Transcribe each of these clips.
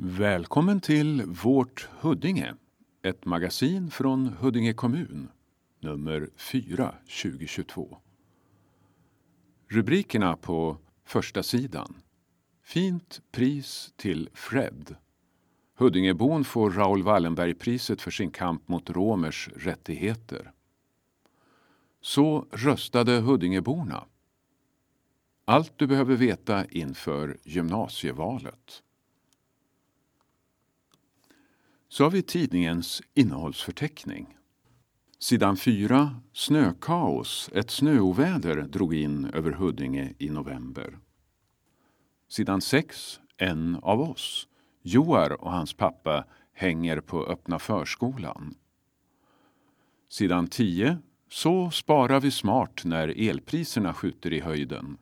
Välkommen till Vårt Huddinge, ett magasin från Huddinge kommun, nummer 4 2022. Rubrikerna på första sidan. Fint pris till Fred. Huddingebon får Raoul Wallenberg-priset för sin kamp mot romers rättigheter. Så röstade Huddingeborna. Allt du behöver veta inför gymnasievalet. Så har vi tidningens innehållsförteckning. Sidan 4. Snökaos. Ett snöoväder drog in över Huddinge i november. Sidan 6. En av oss. Joar och hans pappa hänger på öppna förskolan. Sidan 10. Så sparar vi smart när elpriserna skjuter i höjden.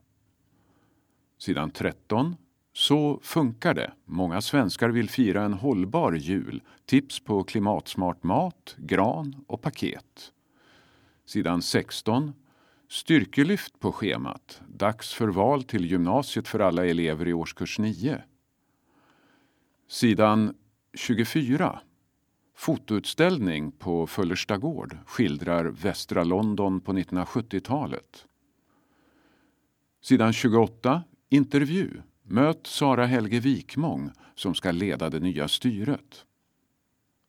Sidan 13. Så funkar det. Många svenskar vill fira en hållbar jul. Tips på klimatsmart mat, gran och paket. Sidan 16. Styrkelyft på schemat. Dags för val till gymnasiet för alla elever i årskurs 9. Sidan 24. Fotoutställning på Föllersta gård skildrar västra London på 1970-talet. Sidan 28. Intervju. Möt Sara Helge Wikmång som ska leda det nya styret.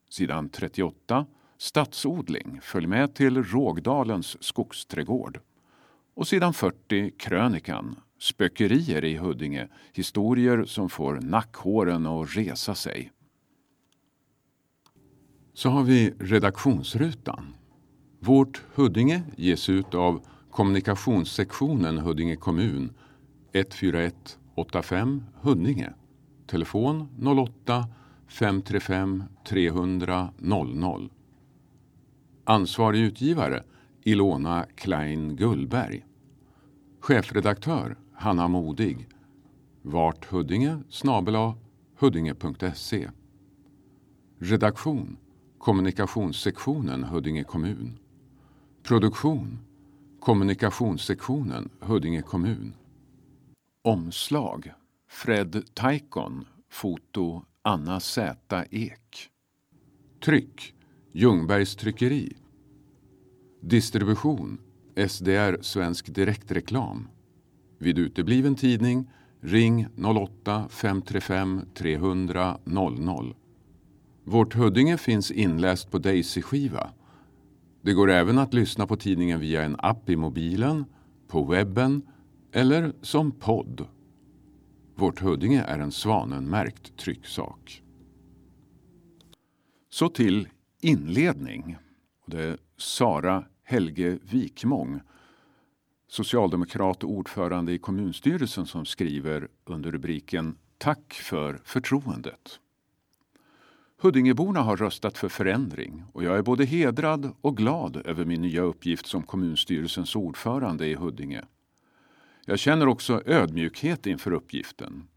Sidan 38. Stadsodling. Följ med till Rågdalens skogsträdgård. Och sidan 40. Krönikan. Spökerier i Huddinge. Historier som får nackhåren att resa sig. Så har vi redaktionsrutan. Vårt Huddinge ges ut av kommunikationssektionen Huddinge kommun 141 85 Huddinge. Telefon 08 535 300 00. Ansvarig utgivare Ilona Klein Gullberg. Chefredaktör Hanna Modig. Vart Huddinge snabela huddinge.se. Redaktion Kommunikationssektionen Huddinge kommun. Produktion Kommunikationssektionen Huddinge kommun. Omslag Fred Taikon Foto Anna Z Ek Tryck Ljungbergs tryckeri Distribution SDR Svensk Direktreklam Vid utebliven tidning ring 08 535 300 00. Vårt Huddinge finns inläst på Daisy-skiva. Det går även att lyssna på tidningen via en app i mobilen, på webben eller som podd. Vårt Huddinge är en Svanenmärkt trycksak. Så till inledning. Det är Sara Helge Wikmång, socialdemokrat och ordförande i kommunstyrelsen som skriver under rubriken Tack för förtroendet. Huddingeborna har röstat för förändring och jag är både hedrad och glad över min nya uppgift som kommunstyrelsens ordförande i Huddinge. Jag känner också ödmjukhet inför uppgiften.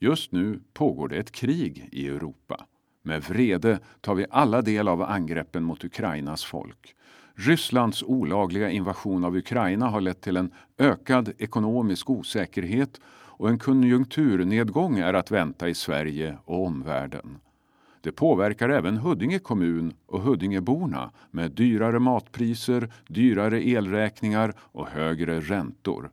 Just nu pågår det ett krig i Europa. Med vrede tar vi alla del av angreppen mot Ukrainas folk. Rysslands olagliga invasion av Ukraina har lett till en ökad ekonomisk osäkerhet och en konjunkturnedgång är att vänta i Sverige och omvärlden. Det påverkar även Huddinge kommun och Huddingeborna med dyrare matpriser, dyrare elräkningar och högre räntor.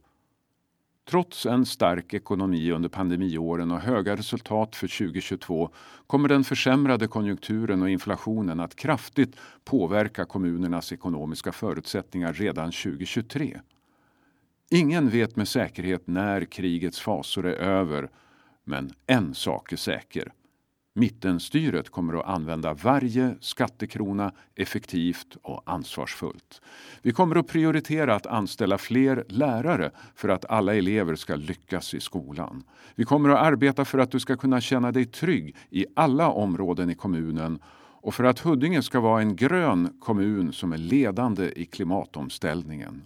Trots en stark ekonomi under pandemiåren och höga resultat för 2022 kommer den försämrade konjunkturen och inflationen att kraftigt påverka kommunernas ekonomiska förutsättningar redan 2023. Ingen vet med säkerhet när krigets fasor är över, men en sak är säker. Mittenstyret kommer att använda varje skattekrona effektivt och ansvarsfullt. Vi kommer att prioritera att anställa fler lärare för att alla elever ska lyckas i skolan. Vi kommer att arbeta för att du ska kunna känna dig trygg i alla områden i kommunen och för att Huddinge ska vara en grön kommun som är ledande i klimatomställningen.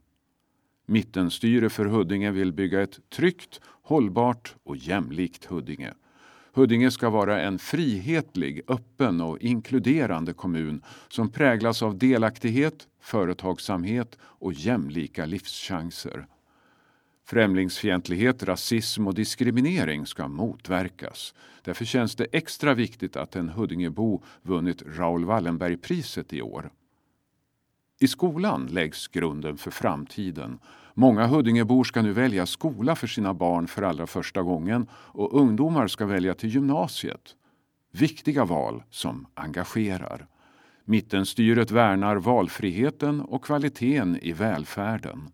Mittenstyre för Huddinge vill bygga ett tryggt, hållbart och jämlikt Huddinge. Huddinge ska vara en frihetlig, öppen och inkluderande kommun som präglas av delaktighet, företagsamhet och jämlika livschanser. Främlingsfientlighet, rasism och diskriminering ska motverkas. Därför känns det extra viktigt att en Huddingebo vunnit Raoul Wallenberg-priset i år. I skolan läggs grunden för framtiden. Många Huddingebor ska nu välja skola för sina barn för allra första gången och ungdomar ska välja till gymnasiet. Viktiga val som engagerar. Mittenstyret värnar valfriheten och kvaliteten i välfärden.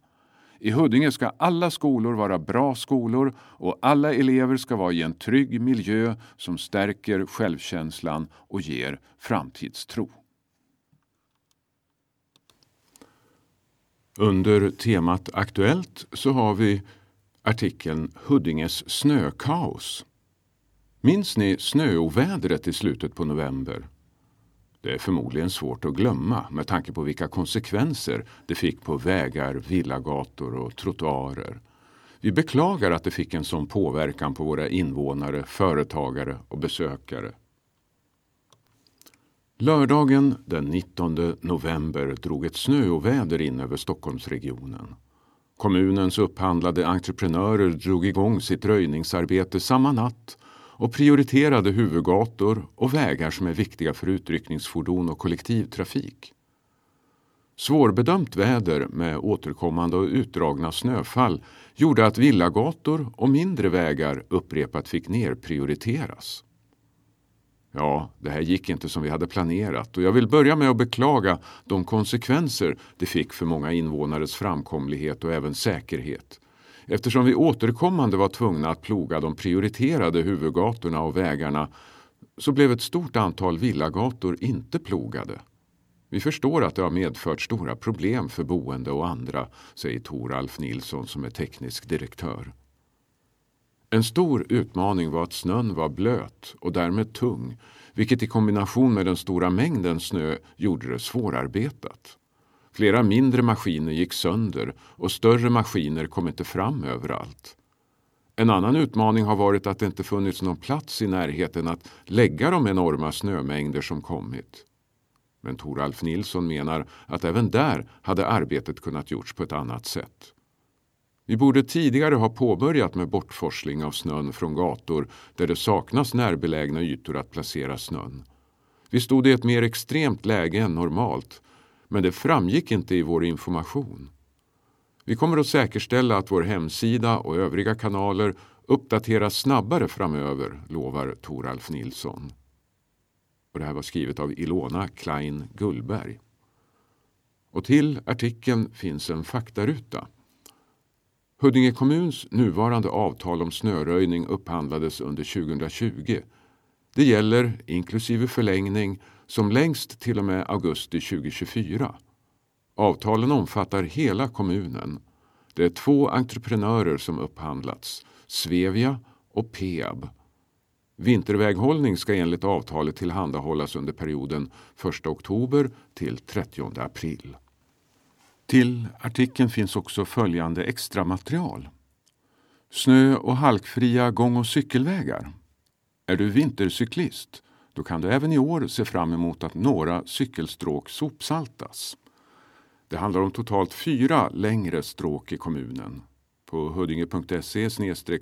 I Huddinge ska alla skolor vara bra skolor och alla elever ska vara i en trygg miljö som stärker självkänslan och ger framtidstro. Under temat Aktuellt så har vi artikeln Huddinges snökaos. Minns ni snöovädret i slutet på november? Det är förmodligen svårt att glömma med tanke på vilka konsekvenser det fick på vägar, villagator och trottoarer. Vi beklagar att det fick en sån påverkan på våra invånare, företagare och besökare. Lördagen den 19 november drog ett snöoväder in över Stockholmsregionen. Kommunens upphandlade entreprenörer drog igång sitt röjningsarbete samma natt och prioriterade huvudgator och vägar som är viktiga för utryckningsfordon och kollektivtrafik. Svårbedömt väder med återkommande och utdragna snöfall gjorde att villagator och mindre vägar upprepat fick nerprioriteras. Ja, det här gick inte som vi hade planerat och jag vill börja med att beklaga de konsekvenser det fick för många invånares framkomlighet och även säkerhet. Eftersom vi återkommande var tvungna att ploga de prioriterade huvudgatorna och vägarna så blev ett stort antal villagator inte plogade. Vi förstår att det har medfört stora problem för boende och andra, säger Toralf Nilsson som är teknisk direktör. En stor utmaning var att snön var blöt och därmed tung, vilket i kombination med den stora mängden snö gjorde det svårarbetat. Flera mindre maskiner gick sönder och större maskiner kom inte fram överallt. En annan utmaning har varit att det inte funnits någon plats i närheten att lägga de enorma snömängder som kommit. Men Toralf Nilsson menar att även där hade arbetet kunnat gjorts på ett annat sätt. Vi borde tidigare ha påbörjat med bortforsling av snön från gator där det saknas närbelägna ytor att placera snön. Vi stod i ett mer extremt läge än normalt men det framgick inte i vår information. Vi kommer att säkerställa att vår hemsida och övriga kanaler uppdateras snabbare framöver, lovar Toralf Nilsson. Och det här var skrivet av Ilona Klein Gullberg. Och till artikeln finns en faktaruta. Huddinge kommuns nuvarande avtal om snöröjning upphandlades under 2020. Det gäller, inklusive förlängning, som längst till och med augusti 2024. Avtalen omfattar hela kommunen. Det är två entreprenörer som upphandlats, Svevia och Peab. Vinterväghållning ska enligt avtalet tillhandahållas under perioden 1 oktober till 30 april. Till artikeln finns också följande extra material. Snö och halkfria gång och cykelvägar. Är du vintercyklist? Då kan du även i år se fram emot att några cykelstråk sopsaltas. Det handlar om totalt fyra längre stråk i kommunen. På huddinge.se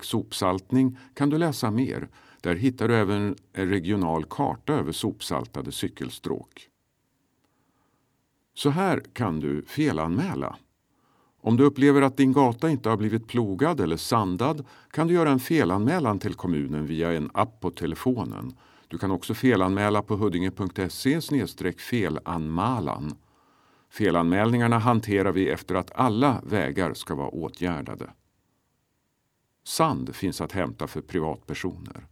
sopsaltning kan du läsa mer. Där hittar du även en regional karta över sopsaltade cykelstråk. Så här kan du felanmäla. Om du upplever att din gata inte har blivit plogad eller sandad kan du göra en felanmälan till kommunen via en app på telefonen. Du kan också felanmäla på huddinge.se felanmalan. Felanmälningarna hanterar vi efter att alla vägar ska vara åtgärdade. Sand finns att hämta för privatpersoner.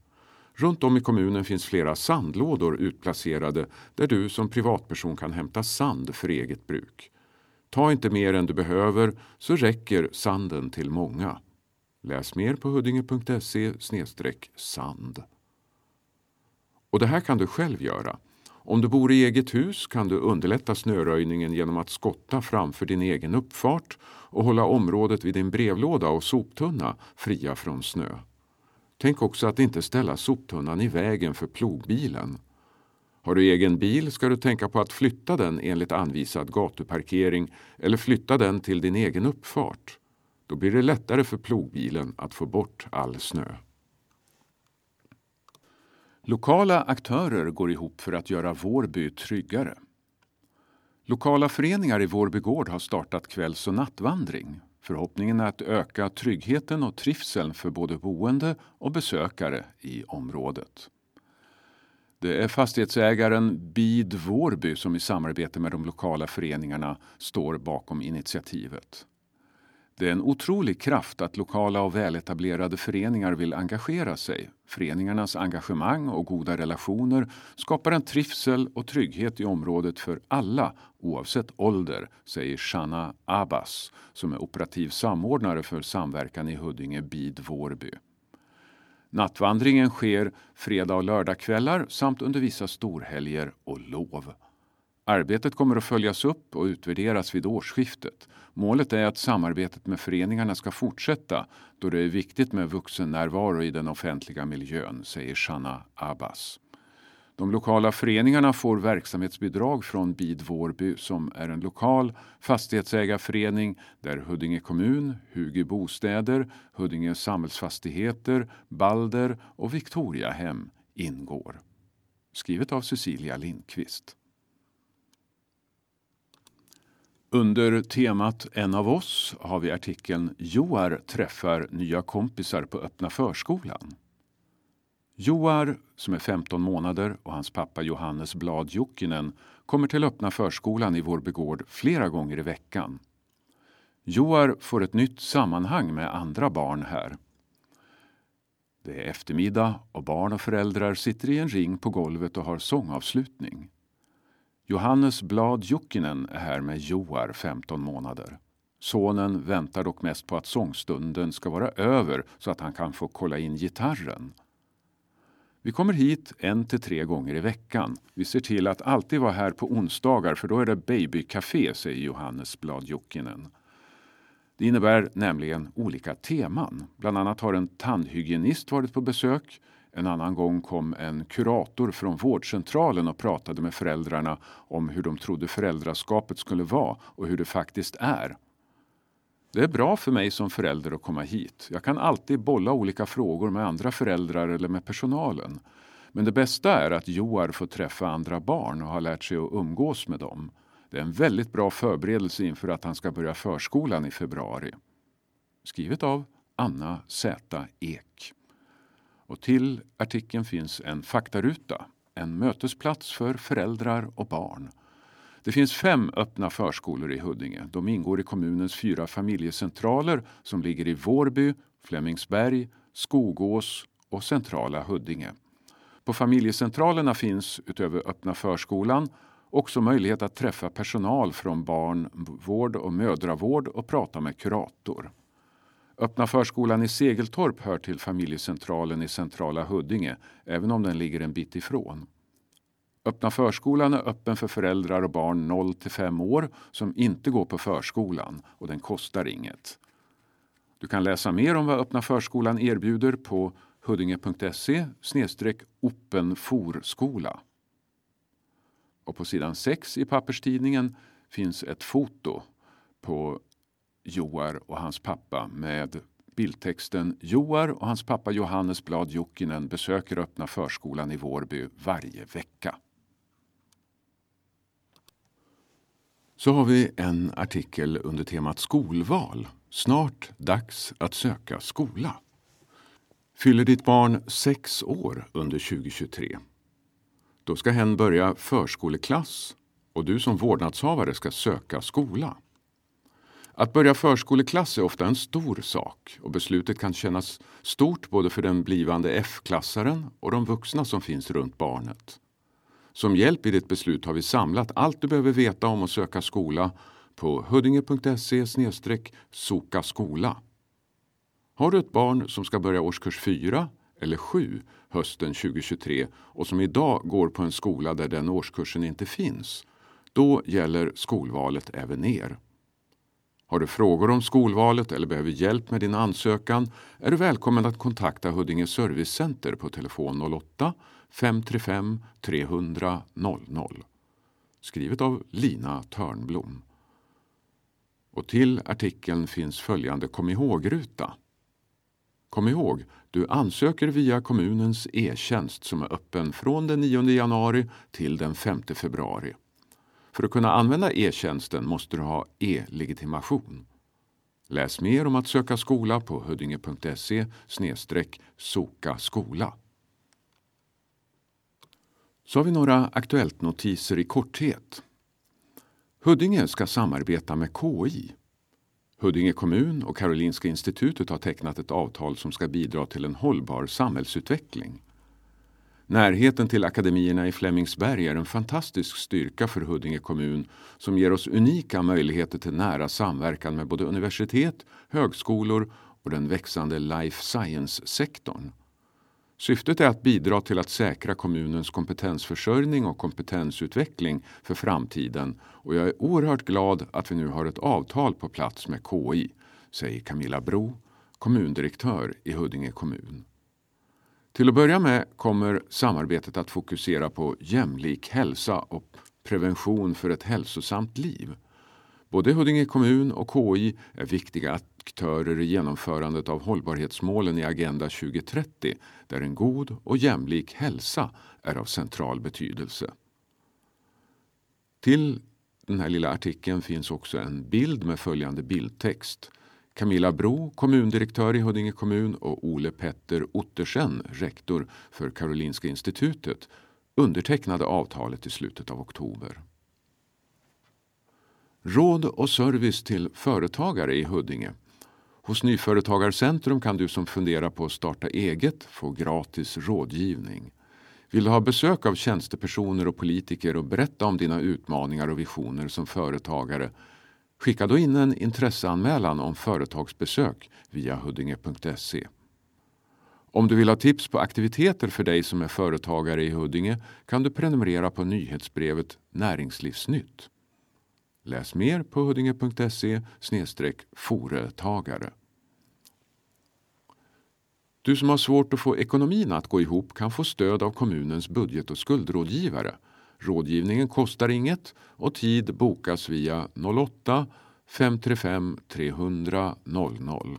Runt om i kommunen finns flera sandlådor utplacerade där du som privatperson kan hämta sand för eget bruk. Ta inte mer än du behöver så räcker sanden till många. Läs mer på huddinge.se sand. Och det här kan du själv göra. Om du bor i eget hus kan du underlätta snöröjningen genom att skotta framför din egen uppfart och hålla området vid din brevlåda och soptunna fria från snö. Tänk också att inte ställa soptunnan i vägen för plogbilen. Har du egen bil ska du tänka på att flytta den enligt anvisad gatuparkering eller flytta den till din egen uppfart. Då blir det lättare för plogbilen att få bort all snö. Lokala aktörer går ihop för att göra Vårby tryggare. Lokala föreningar i Vårby gård har startat kvälls och nattvandring. Förhoppningen är att öka tryggheten och trivseln för både boende och besökare i området. Det är fastighetsägaren Bid Vårby som i samarbete med de lokala föreningarna står bakom initiativet. Det är en otrolig kraft att lokala och väletablerade föreningar vill engagera sig. Föreningarnas engagemang och goda relationer skapar en trivsel och trygghet i området för alla oavsett ålder, säger Shanna Abbas som är operativ samordnare för samverkan i Huddinge Bid Vårby. Nattvandringen sker fredag och lördagkvällar samt under vissa storhelger och lov. Arbetet kommer att följas upp och utvärderas vid årsskiftet. Målet är att samarbetet med föreningarna ska fortsätta då det är viktigt med vuxennärvaro i den offentliga miljön, säger Shanna Abbas. De lokala föreningarna får verksamhetsbidrag från Bid Vårby som är en lokal fastighetsägarförening där Huddinge kommun, Hugi bostäder, Huddinge samhällsfastigheter, Balder och Victoriahem ingår. Skrivet av Cecilia Lindqvist. Under temat En av oss har vi artikeln Joar träffar nya kompisar på öppna förskolan. Joar, som är 15 månader, och hans pappa Johannes Blad Jokinen kommer till öppna förskolan i Vårby gård flera gånger i veckan. Joar får ett nytt sammanhang med andra barn här. Det är eftermiddag och barn och föräldrar sitter i en ring på golvet och har sångavslutning. Johannes Blad Jokinen är här med Joar, 15 månader. Sonen väntar dock mest på att sångstunden ska vara över så att han kan få kolla in gitarren. Vi kommer hit en till tre gånger i veckan. Vi ser till att alltid vara här på onsdagar för då är det babycafé, säger Johannes Blad Jokinen. Det innebär nämligen olika teman. Bland annat har en tandhygienist varit på besök. En annan gång kom en kurator från vårdcentralen och pratade med föräldrarna om hur de trodde föräldraskapet skulle vara och hur det faktiskt är. Det är bra för mig som förälder att komma hit. Jag kan alltid bolla olika frågor med andra föräldrar eller med personalen. Men det bästa är att Joar får träffa andra barn och har lärt sig att umgås med dem. Det är en väldigt bra förberedelse inför att han ska börja förskolan i februari. Skrivet av Anna Z Ek. Och till artikeln finns en faktaruta, en mötesplats för föräldrar och barn. Det finns fem öppna förskolor i Huddinge. De ingår i kommunens fyra familjecentraler som ligger i Vårby, Flemingsberg, Skogås och centrala Huddinge. På familjecentralerna finns utöver öppna förskolan också möjlighet att träffa personal från barnvård och mödravård och prata med kurator. Öppna förskolan i Segeltorp hör till familjecentralen i centrala Huddinge, även om den ligger en bit ifrån. Öppna förskolan är öppen för föräldrar och barn 0 till 5 år som inte går på förskolan och den kostar inget. Du kan läsa mer om vad Öppna förskolan erbjuder på huddinge.se openforskola. Och på sidan 6 i papperstidningen finns ett foto på Joar och hans pappa med bildtexten Joar och hans pappa Johannes Blad Jokinen besöker öppna förskolan i Vårby varje vecka. Så har vi en artikel under temat skolval. Snart dags att söka skola. Fyller ditt barn sex år under 2023? Då ska hen börja förskoleklass och du som vårdnadshavare ska söka skola. Att börja förskoleklass är ofta en stor sak och beslutet kan kännas stort både för den blivande F-klassaren och de vuxna som finns runt barnet. Som hjälp i ditt beslut har vi samlat allt du behöver veta om att söka skola på huddinge.se soka skola. Har du ett barn som ska börja årskurs 4 eller 7 hösten 2023 och som idag går på en skola där den årskursen inte finns, då gäller skolvalet även er. Har du frågor om skolvalet eller behöver hjälp med din ansökan är du välkommen att kontakta Huddinge Servicecenter på telefon 08 535 300 00. Skrivet av Lina Törnblom. Och till artikeln finns följande kom ihåg-ruta. Kom ihåg, du ansöker via kommunens e-tjänst som är öppen från den 9 januari till den 5 februari. För att kunna använda e-tjänsten måste du ha e-legitimation. Läs mer om att söka skola på huddinge.se soka skola. Så har vi några aktuellt notiser i korthet. Huddinge ska samarbeta med KI. Huddinge kommun och Karolinska institutet har tecknat ett avtal som ska bidra till en hållbar samhällsutveckling. Närheten till akademierna i Flemingsberg är en fantastisk styrka för Huddinge kommun som ger oss unika möjligheter till nära samverkan med både universitet, högskolor och den växande life science-sektorn. Syftet är att bidra till att säkra kommunens kompetensförsörjning och kompetensutveckling för framtiden och jag är oerhört glad att vi nu har ett avtal på plats med KI, säger Camilla Bro, kommundirektör i Huddinge kommun. Till att börja med kommer samarbetet att fokusera på jämlik hälsa och prevention för ett hälsosamt liv. Både Huddinge kommun och KI är viktiga aktörer i genomförandet av hållbarhetsmålen i Agenda 2030 där en god och jämlik hälsa är av central betydelse. Till den här lilla artikeln finns också en bild med följande bildtext. Camilla Bro, kommundirektör i Huddinge kommun och Ole Petter Ottersen, rektor för Karolinska institutet, undertecknade avtalet i slutet av oktober. Råd och service till företagare i Huddinge. Hos Nyföretagarcentrum kan du som funderar på att starta eget få gratis rådgivning. Vill du ha besök av tjänstepersoner och politiker och berätta om dina utmaningar och visioner som företagare Skicka då in en intresseanmälan om företagsbesök via huddinge.se. Om du vill ha tips på aktiviteter för dig som är företagare i Huddinge kan du prenumerera på nyhetsbrevet Näringslivsnytt. Läs mer på huddinge.se företagare. Du som har svårt att få ekonomin att gå ihop kan få stöd av kommunens budget och skuldrådgivare Rådgivningen kostar inget och tid bokas via 08 535 300 00.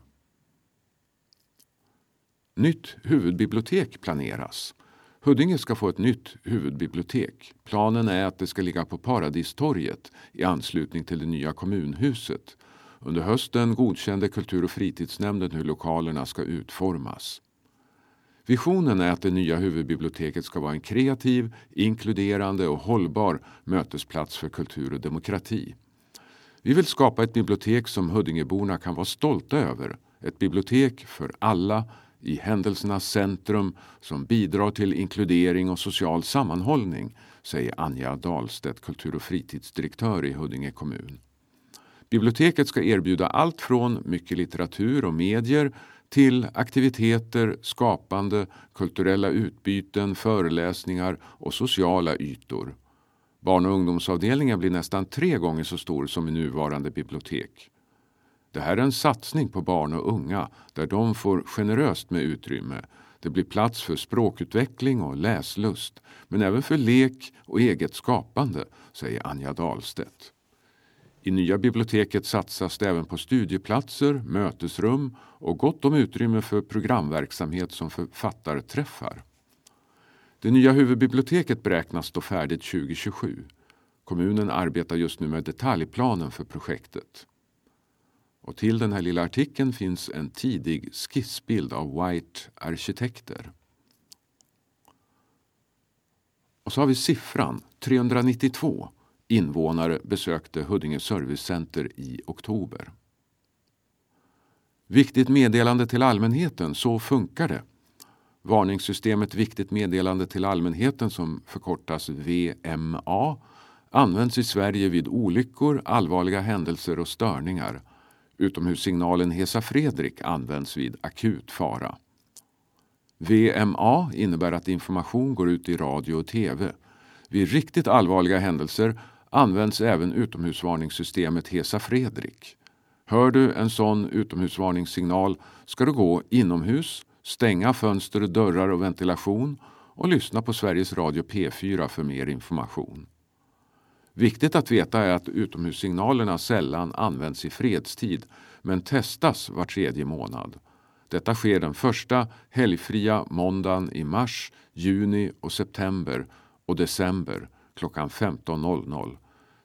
Nytt huvudbibliotek planeras. Huddinge ska få ett nytt huvudbibliotek. Planen är att det ska ligga på Paradistorget i anslutning till det nya kommunhuset. Under hösten godkände kultur och fritidsnämnden hur lokalerna ska utformas. Visionen är att det nya huvudbiblioteket ska vara en kreativ, inkluderande och hållbar mötesplats för kultur och demokrati. Vi vill skapa ett bibliotek som Huddingeborna kan vara stolta över. Ett bibliotek för alla i händelsernas centrum som bidrar till inkludering och social sammanhållning, säger Anja Dahlstedt, kultur och fritidsdirektör i Huddinge kommun. Biblioteket ska erbjuda allt från mycket litteratur och medier till aktiviteter, skapande, kulturella utbyten, föreläsningar och sociala ytor. Barn och ungdomsavdelningen blir nästan tre gånger så stor som i nuvarande bibliotek. Det här är en satsning på barn och unga där de får generöst med utrymme. Det blir plats för språkutveckling och läslust men även för lek och eget skapande, säger Anja Dahlstedt. I nya biblioteket satsas det även på studieplatser, mötesrum och gott om utrymme för programverksamhet som författarträffar. Det nya huvudbiblioteket beräknas stå färdigt 2027. Kommunen arbetar just nu med detaljplanen för projektet. Och till den här lilla artikeln finns en tidig skissbild av White arkitekter. Och så har vi siffran 392 invånare besökte Huddinge Servicecenter i oktober. Viktigt meddelande till allmänheten, så funkar det. Varningssystemet Viktigt meddelande till allmänheten som förkortas VMA används i Sverige vid olyckor, allvarliga händelser och störningar. Utomhussignalen Hesa Fredrik används vid akut fara. VMA innebär att information går ut i radio och tv. Vid riktigt allvarliga händelser används även utomhusvarningssystemet Hesa Fredrik. Hör du en sån utomhusvarningssignal ska du gå inomhus, stänga fönster, dörrar och ventilation och lyssna på Sveriges Radio P4 för mer information. Viktigt att veta är att utomhussignalerna sällan används i fredstid men testas var tredje månad. Detta sker den första helgfria måndagen i mars, juni och september och december klockan 15.00.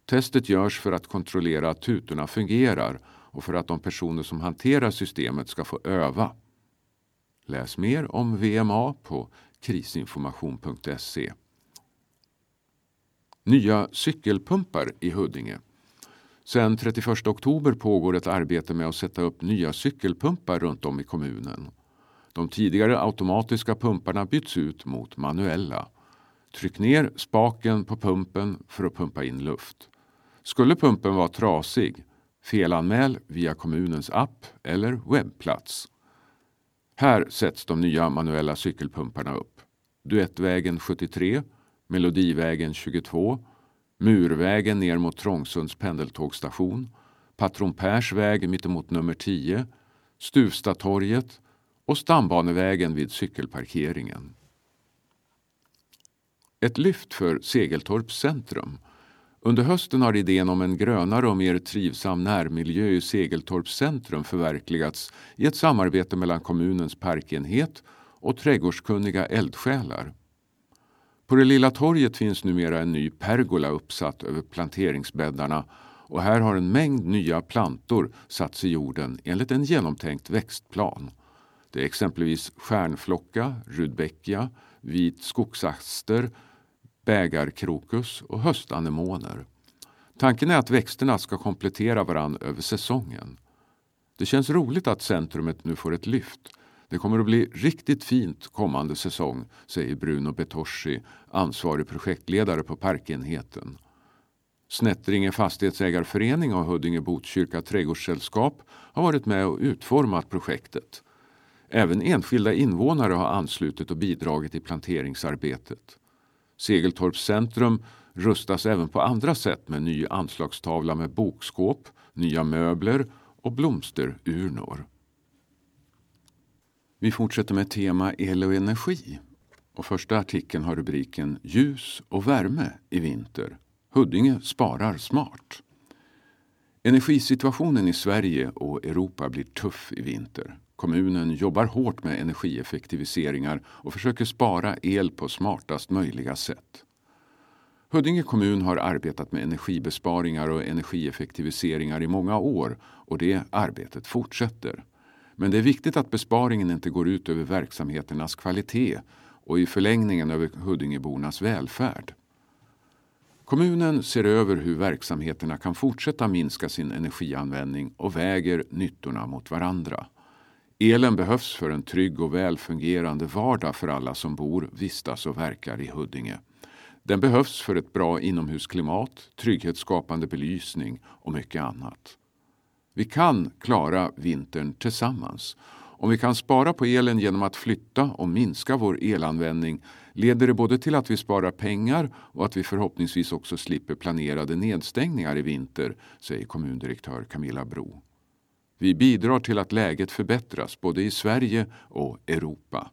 Testet görs för att kontrollera att tutorna fungerar och för att de personer som hanterar systemet ska få öva. Läs mer om VMA på krisinformation.se. Nya cykelpumpar i Huddinge. Sedan 31 oktober pågår ett arbete med att sätta upp nya cykelpumpar runt om i kommunen. De tidigare automatiska pumparna byts ut mot manuella. Tryck ner spaken på pumpen för att pumpa in luft. Skulle pumpen vara trasig, felanmäl via kommunens app eller webbplats. Här sätts de nya manuella cykelpumparna upp. Duettvägen 73, Melodivägen 22, Murvägen ner mot Trångsunds pendeltågstation, Patron Pers väg mittemot nummer 10, Stuvstatorget och Stambanevägen vid cykelparkeringen. Ett lyft för Segeltorps centrum. Under hösten har idén om en grönare och mer trivsam närmiljö i Segeltorps centrum förverkligats i ett samarbete mellan kommunens parkenhet och trädgårdskunniga eldsjälar. På det lilla torget finns numera en ny pergola uppsatt över planteringsbäddarna och här har en mängd nya plantor satts i jorden enligt en genomtänkt växtplan. Det är exempelvis stjärnflocka, rudbeckia, vit skogsaster, bägarkrokus och höstanemoner. Tanken är att växterna ska komplettera varann över säsongen. Det känns roligt att centrumet nu får ett lyft. Det kommer att bli riktigt fint kommande säsong, säger Bruno Betoschi, ansvarig projektledare på parkenheten. Snättringe fastighetsägarförening och Huddinge Botkyrka trädgårdssällskap har varit med och utformat projektet. Även enskilda invånare har anslutit och bidragit i planteringsarbetet. Segeltorps centrum rustas även på andra sätt med ny anslagstavla med bokskåp, nya möbler och blomsterurnor. Vi fortsätter med tema el och energi. Och första artikeln har rubriken Ljus och värme i vinter. Huddinge sparar smart. Energisituationen i Sverige och Europa blir tuff i vinter. Kommunen jobbar hårt med energieffektiviseringar och försöker spara el på smartast möjliga sätt. Huddinge kommun har arbetat med energibesparingar och energieffektiviseringar i många år och det arbetet fortsätter. Men det är viktigt att besparingen inte går ut över verksamheternas kvalitet och i förlängningen över Huddingebornas välfärd. Kommunen ser över hur verksamheterna kan fortsätta minska sin energianvändning och väger nyttorna mot varandra. Elen behövs för en trygg och välfungerande vardag för alla som bor, vistas och verkar i Huddinge. Den behövs för ett bra inomhusklimat, trygghetsskapande belysning och mycket annat. Vi kan klara vintern tillsammans. Om vi kan spara på elen genom att flytta och minska vår elanvändning leder det både till att vi sparar pengar och att vi förhoppningsvis också slipper planerade nedstängningar i vinter, säger kommundirektör Camilla Bro. Vi bidrar till att läget förbättras både i Sverige och Europa.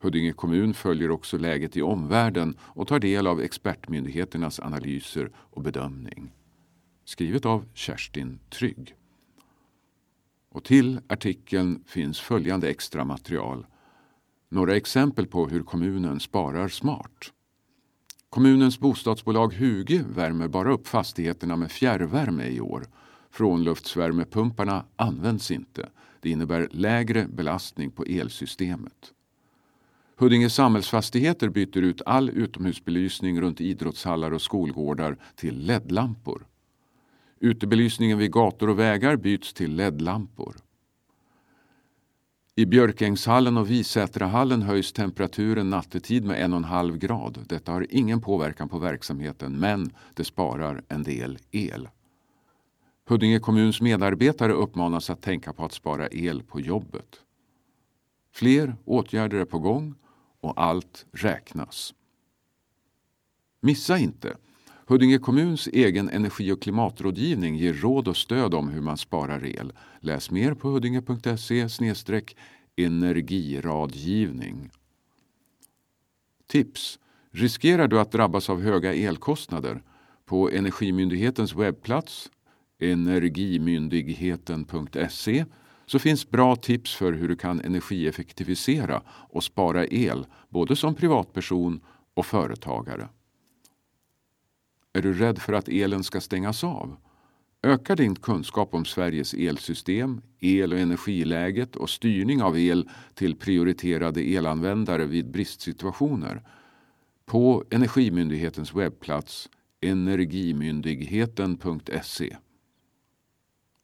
Huddinge kommun följer också läget i omvärlden och tar del av expertmyndigheternas analyser och bedömning. Skrivet av Kerstin Trygg. Och till artikeln finns följande extra material. Några exempel på hur kommunen sparar smart. Kommunens bostadsbolag Huge värmer bara upp fastigheterna med fjärrvärme i år. Frånluftsvärmepumparna används inte. Det innebär lägre belastning på elsystemet. Huddinge samhällsfastigheter byter ut all utomhusbelysning runt idrottshallar och skolgårdar till LED-lampor. Utebelysningen vid gator och vägar byts till LED-lampor. I Björkängshallen och Visätrahallen höjs temperaturen nattetid med en och en halv grad. Detta har ingen påverkan på verksamheten men det sparar en del el. Huddinge kommuns medarbetare uppmanas att tänka på att spara el på jobbet. Fler åtgärder är på gång och allt räknas. Missa inte! Huddinge kommuns egen energi och klimatrådgivning ger råd och stöd om hur man sparar el. Läs mer på huddinge.se energiradgivning. Tips! Riskerar du att drabbas av höga elkostnader? På Energimyndighetens webbplats energimyndigheten.se så finns bra tips för hur du kan energieffektivisera och spara el både som privatperson och företagare. Är du rädd för att elen ska stängas av? Öka din kunskap om Sveriges elsystem, el och energiläget och styrning av el till prioriterade elanvändare vid bristsituationer på Energimyndighetens webbplats energimyndigheten.se.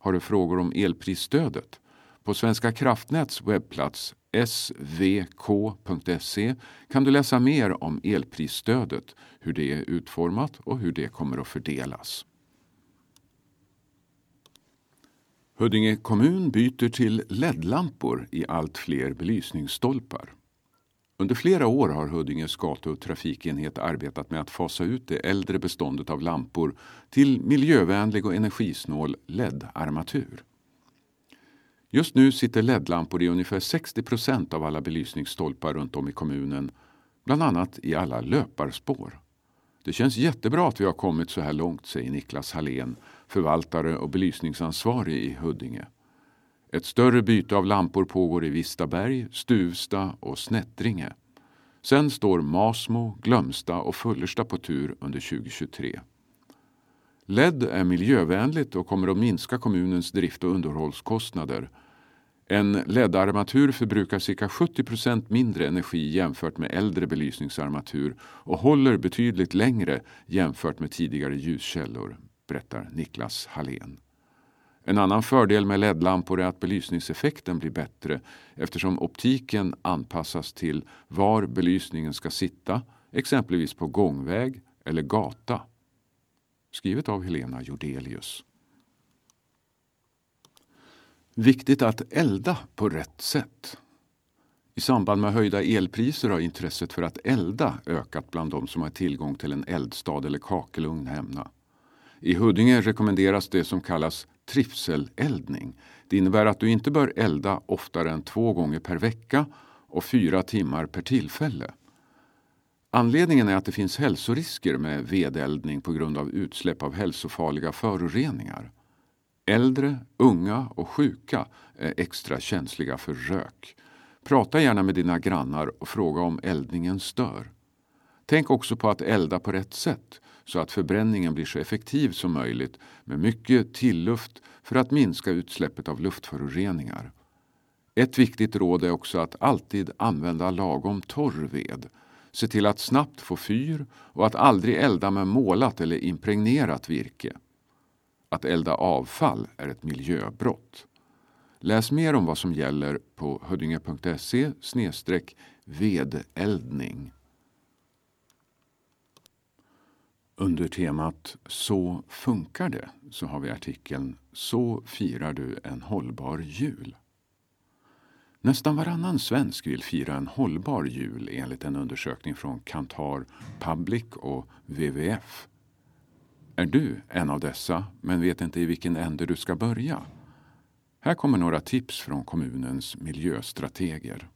Har du frågor om elprisstödet? På Svenska kraftnäts webbplats svk.se kan du läsa mer om elprisstödet, hur det är utformat och hur det kommer att fördelas. Huddinge kommun byter till LED-lampor i allt fler belysningsstolpar. Under flera år har Huddinges gatu och trafikenhet arbetat med att fasa ut det äldre beståndet av lampor till miljövänlig och energisnål LED-armatur. Just nu sitter LED-lampor i ungefär 60 procent av alla belysningsstolpar runt om i kommunen, bland annat i alla löparspår. Det känns jättebra att vi har kommit så här långt, säger Niklas Hallén, förvaltare och belysningsansvarig i Huddinge. Ett större byte av lampor pågår i Vistaberg, Stuvsta och Snättringe. Sen står Masmo, Glömsta och Fullersta på tur under 2023. LED är miljövänligt och kommer att minska kommunens drift och underhållskostnader. En LED-armatur förbrukar cirka 70 procent mindre energi jämfört med äldre belysningsarmatur och håller betydligt längre jämfört med tidigare ljuskällor, berättar Niklas Hallén. En annan fördel med LED-lampor är att belysningseffekten blir bättre eftersom optiken anpassas till var belysningen ska sitta, exempelvis på gångväg eller gata. Skrivet av Helena Jordelius. Viktigt att elda på rätt sätt. I samband med höjda elpriser har intresset för att elda ökat bland de som har tillgång till en eldstad eller kakelugn hemma. I Huddinge rekommenderas det som kallas trivseleldning. Det innebär att du inte bör elda oftare än två gånger per vecka och fyra timmar per tillfälle. Anledningen är att det finns hälsorisker med vedeldning på grund av utsläpp av hälsofarliga föroreningar. Äldre, unga och sjuka är extra känsliga för rök. Prata gärna med dina grannar och fråga om eldningen stör. Tänk också på att elda på rätt sätt så att förbränningen blir så effektiv som möjligt med mycket tilluft för att minska utsläppet av luftföroreningar. Ett viktigt råd är också att alltid använda lagom torr ved. Se till att snabbt få fyr och att aldrig elda med målat eller impregnerat virke. Att elda avfall är ett miljöbrott. Läs mer om vad som gäller på huddinge.se vedeldning. Under temat Så funkar det så har vi artikeln Så firar du en hållbar jul. Nästan varannan svensk vill fira en hållbar jul enligt en undersökning från Kantar Public och WWF. Är du en av dessa men vet inte i vilken ände du ska börja? Här kommer några tips från kommunens miljöstrateger.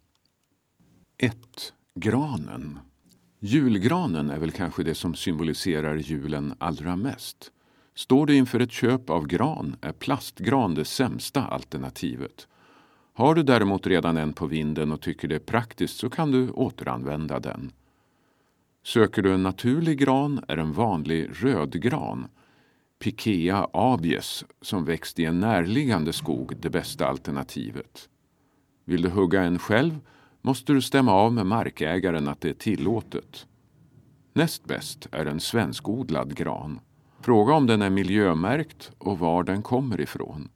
1. Granen. Julgranen är väl kanske det som symboliserar julen allra mest. Står du inför ett köp av gran är plastgran det sämsta alternativet. Har du däremot redan en på vinden och tycker det är praktiskt så kan du återanvända den. Söker du en naturlig gran är en vanlig rödgran, Pikea abies, som växt i en närliggande skog det bästa alternativet. Vill du hugga en själv måste du stämma av med markägaren att det är tillåtet. Näst bäst är en svenskodlad gran. Fråga om den är miljömärkt och var den kommer ifrån.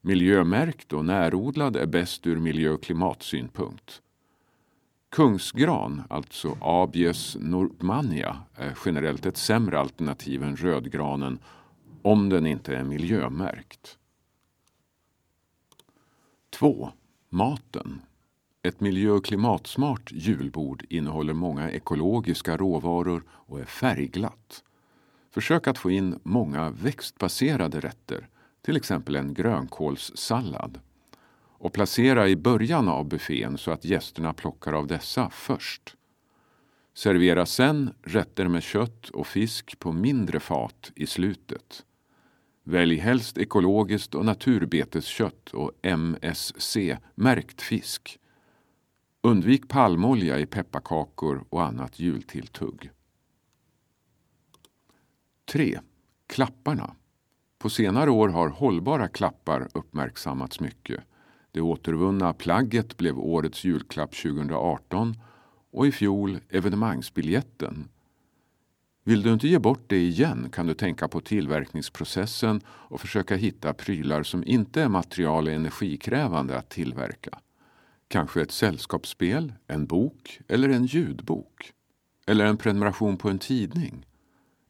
Miljömärkt och närodlad är bäst ur miljö och klimatsynpunkt. Kungsgran, alltså Abies nordmania, är generellt ett sämre alternativ än rödgranen om den inte är miljömärkt. 2. Maten. Ett miljö och klimatsmart julbord innehåller många ekologiska råvaror och är färgglatt. Försök att få in många växtbaserade rätter, till exempel en grönkålssallad. Och placera i början av buffén så att gästerna plockar av dessa först. Servera sen rätter med kött och fisk på mindre fat i slutet. Välj helst ekologiskt och naturbeteskött och MSC-märkt fisk. Undvik palmolja i pepparkakor och annat jultilltugg. 3. Klapparna. På senare år har hållbara klappar uppmärksammats mycket. Det återvunna plagget blev årets julklapp 2018 och i fjol evenemangsbiljetten. Vill du inte ge bort det igen kan du tänka på tillverkningsprocessen och försöka hitta prylar som inte är material och energikrävande att tillverka. Kanske ett sällskapsspel, en bok eller en ljudbok. Eller en prenumeration på en tidning.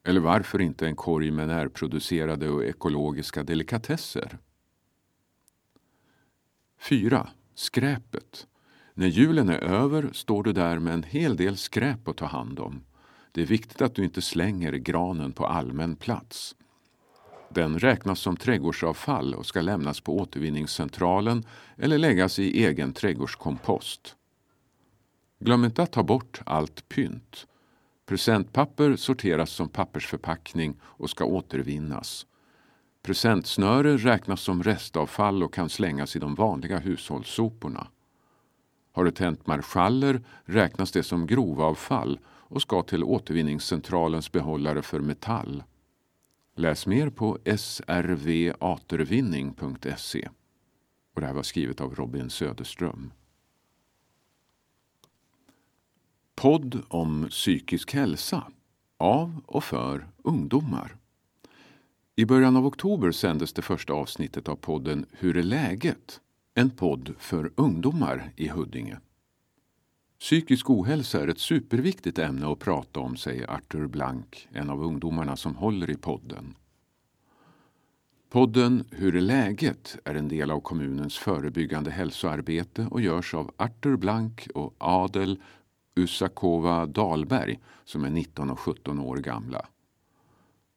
Eller varför inte en korg med närproducerade och ekologiska delikatesser? 4. Skräpet. När julen är över står du där med en hel del skräp att ta hand om. Det är viktigt att du inte slänger granen på allmän plats. Den räknas som trädgårdsavfall och ska lämnas på återvinningscentralen eller läggas i egen trädgårdskompost. Glöm inte att ta bort allt pynt. Presentpapper sorteras som pappersförpackning och ska återvinnas. Presentsnöre räknas som restavfall och kan slängas i de vanliga hushållssoporna. Har du tänt marschaller räknas det som grovavfall och ska till återvinningscentralens behållare för metall. Läs mer på srvatervinning.se. Och det här var skrivet av Robin Söderström. Podd om psykisk hälsa av och för ungdomar. I början av oktober sändes det första avsnittet av podden Hur är läget? En podd för ungdomar i Huddinge. Psykisk ohälsa är ett superviktigt ämne att prata om, säger Arthur Blank, en av ungdomarna som håller i podden. Podden Hur är läget? är en del av kommunens förebyggande hälsoarbete och görs av Arthur Blank och Adel Usakova Dahlberg som är 19 och 17 år gamla.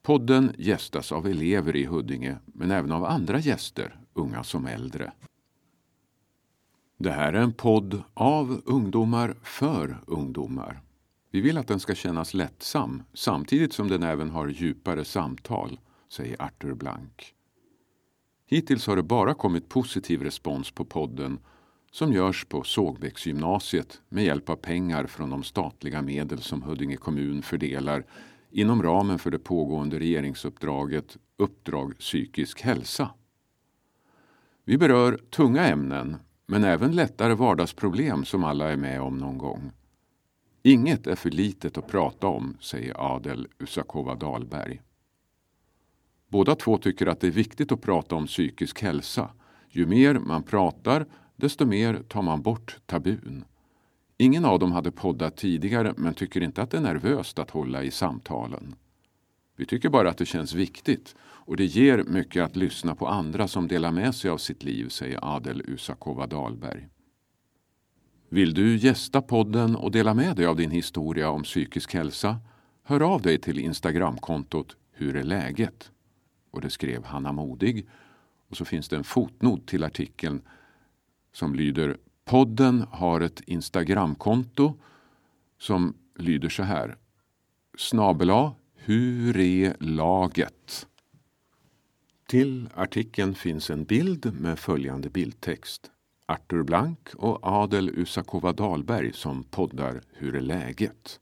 Podden gästas av elever i Huddinge men även av andra gäster, unga som äldre. Det här är en podd av ungdomar för ungdomar. Vi vill att den ska kännas lättsam samtidigt som den även har djupare samtal, säger Arthur Blank. Hittills har det bara kommit positiv respons på podden som görs på Sågbäcksgymnasiet med hjälp av pengar från de statliga medel som Huddinge kommun fördelar inom ramen för det pågående regeringsuppdraget Uppdrag psykisk hälsa. Vi berör tunga ämnen men även lättare vardagsproblem som alla är med om någon gång. Inget är för litet att prata om, säger Adel Usakova Dahlberg. Båda två tycker att det är viktigt att prata om psykisk hälsa. Ju mer man pratar, desto mer tar man bort tabun. Ingen av dem hade poddat tidigare men tycker inte att det är nervöst att hålla i samtalen. Vi tycker bara att det känns viktigt och det ger mycket att lyssna på andra som delar med sig av sitt liv, säger Adel Usakova Dahlberg. Vill du gästa podden och dela med dig av din historia om psykisk hälsa? Hör av dig till Instagramkontot Hur är läget? Och det skrev Hanna Modig. Och så finns det en fotnot till artikeln som lyder Podden har ett Instagramkonto som lyder så här. Snabela Hur är laget? Till artikeln finns en bild med följande bildtext. Artur Blank och Adel Usakova Dahlberg som poddar Hur är läget?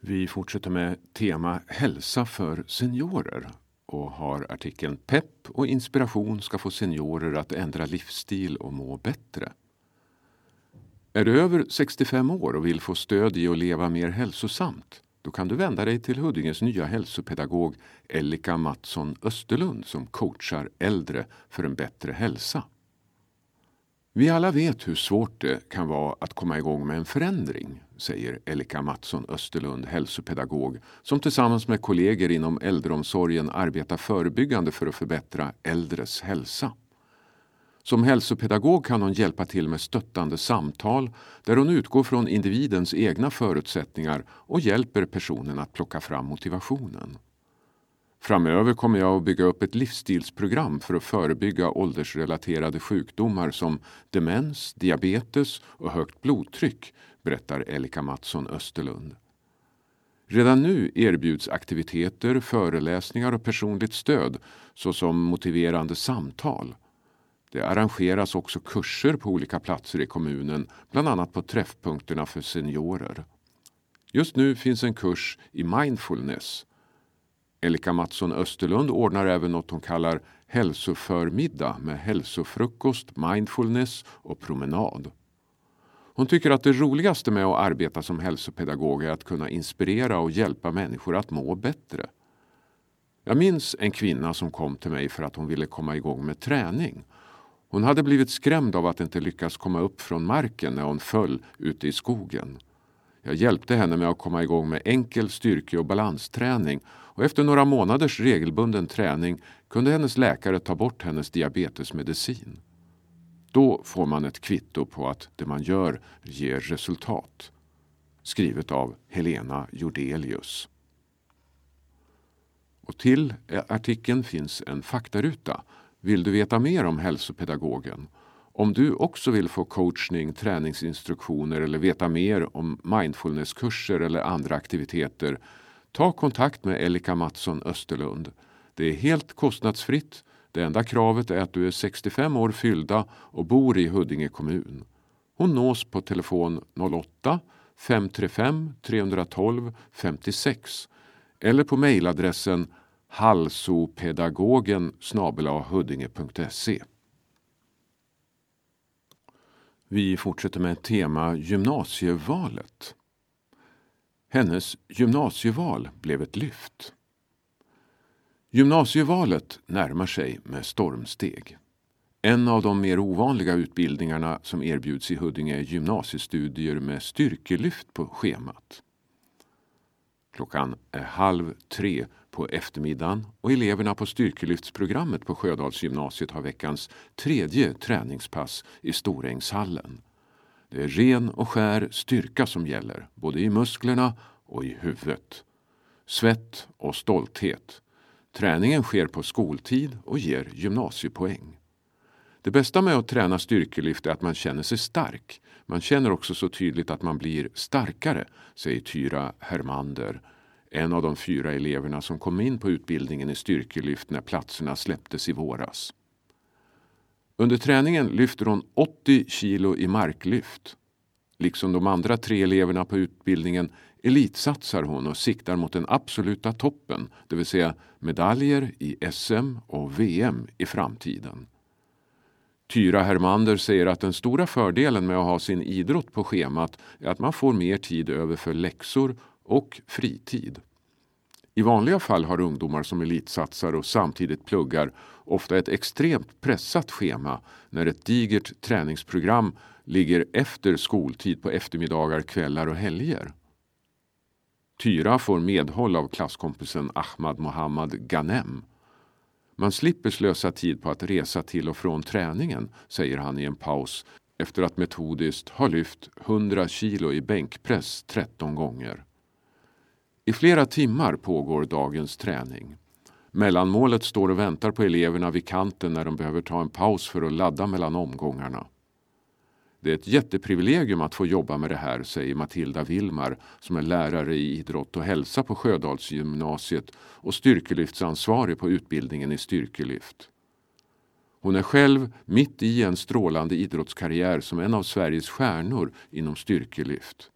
Vi fortsätter med tema hälsa för seniorer och har artikeln Pepp och inspiration ska få seniorer att ändra livsstil och må bättre. Är du över 65 år och vill få stöd i att leva mer hälsosamt? Då kan du vända dig till Huddinges nya hälsopedagog Ellika Mattsson Österlund som coachar äldre för en bättre hälsa. Vi alla vet hur svårt det kan vara att komma igång med en förändring, säger Elika Mattsson Österlund, hälsopedagog, som tillsammans med kollegor inom äldreomsorgen arbetar förebyggande för att förbättra äldres hälsa. Som hälsopedagog kan hon hjälpa till med stöttande samtal där hon utgår från individens egna förutsättningar och hjälper personen att plocka fram motivationen. Framöver kommer jag att bygga upp ett livsstilsprogram för att förebygga åldersrelaterade sjukdomar som demens, diabetes och högt blodtryck, berättar Elika Mattsson Österlund. Redan nu erbjuds aktiviteter, föreläsningar och personligt stöd såsom motiverande samtal. Det arrangeras också kurser på olika platser i kommunen, bland annat på träffpunkterna för seniorer. Just nu finns en kurs i mindfulness. Elika Mattsson Österlund ordnar även något hon kallar hälsoförmiddag med hälsofrukost, mindfulness och promenad. Hon tycker att det roligaste med att arbeta som hälsopedagog är att kunna inspirera och hjälpa människor att må bättre. Jag minns en kvinna som kom till mig för att hon ville komma igång med träning. Hon hade blivit skrämd av att inte lyckas komma upp från marken när hon föll ute i skogen. Jag hjälpte henne med att komma igång med enkel styrke och balansträning och efter några månaders regelbunden träning kunde hennes läkare ta bort hennes diabetesmedicin. Då får man ett kvitto på att det man gör ger resultat. Skrivet av Helena Jordelius. Och till artikeln finns en faktaruta. Vill du veta mer om hälsopedagogen? Om du också vill få coachning, träningsinstruktioner eller veta mer om mindfulnesskurser eller andra aktiviteter, ta kontakt med Elika Mattsson Österlund. Det är helt kostnadsfritt det enda kravet är att du är 65 år fyllda och bor i Huddinge kommun. Hon nås på telefon 08 535 312 56 eller på mejladressen halsopedagogen huddinge.se. Vi fortsätter med tema gymnasievalet. Hennes gymnasieval blev ett lyft. Gymnasievalet närmar sig med stormsteg. En av de mer ovanliga utbildningarna som erbjuds i Huddinge är gymnasiestudier med styrkelyft på schemat. Klockan är halv tre på eftermiddagen och eleverna på styrkelyftsprogrammet på Sjödalsgymnasiet har veckans tredje träningspass i Storängshallen. Det är ren och skär styrka som gäller, både i musklerna och i huvudet. Svett och stolthet Träningen sker på skoltid och ger gymnasiepoäng. Det bästa med att träna styrkelyft är att man känner sig stark. Man känner också så tydligt att man blir starkare, säger Tyra Hermander, en av de fyra eleverna som kom in på utbildningen i styrkelyft när platserna släpptes i våras. Under träningen lyfter hon 80 kilo i marklyft. Liksom de andra tre eleverna på utbildningen elitsatsar hon och siktar mot den absoluta toppen, det vill säga medaljer i SM och VM i framtiden. Tyra Hermander säger att den stora fördelen med att ha sin idrott på schemat är att man får mer tid över för läxor och fritid. I vanliga fall har ungdomar som elitsatsar och samtidigt pluggar ofta ett extremt pressat schema när ett digert träningsprogram ligger efter skoltid på eftermiddagar, kvällar och helger. Tyra får medhåll av klasskompisen Ahmad Mohammad Ghanem. Man slipper slösa tid på att resa till och från träningen, säger han i en paus efter att metodiskt ha lyft 100 kilo i bänkpress 13 gånger. I flera timmar pågår dagens träning. Mellanmålet står och väntar på eleverna vid kanten när de behöver ta en paus för att ladda mellan omgångarna. Det är ett jätteprivilegium att få jobba med det här, säger Matilda Vilmar som är lärare i idrott och hälsa på Sjödalsgymnasiet och styrkelyftsansvarig på utbildningen i styrkelyft. Hon är själv mitt i en strålande idrottskarriär som en av Sveriges stjärnor inom styrkelyft.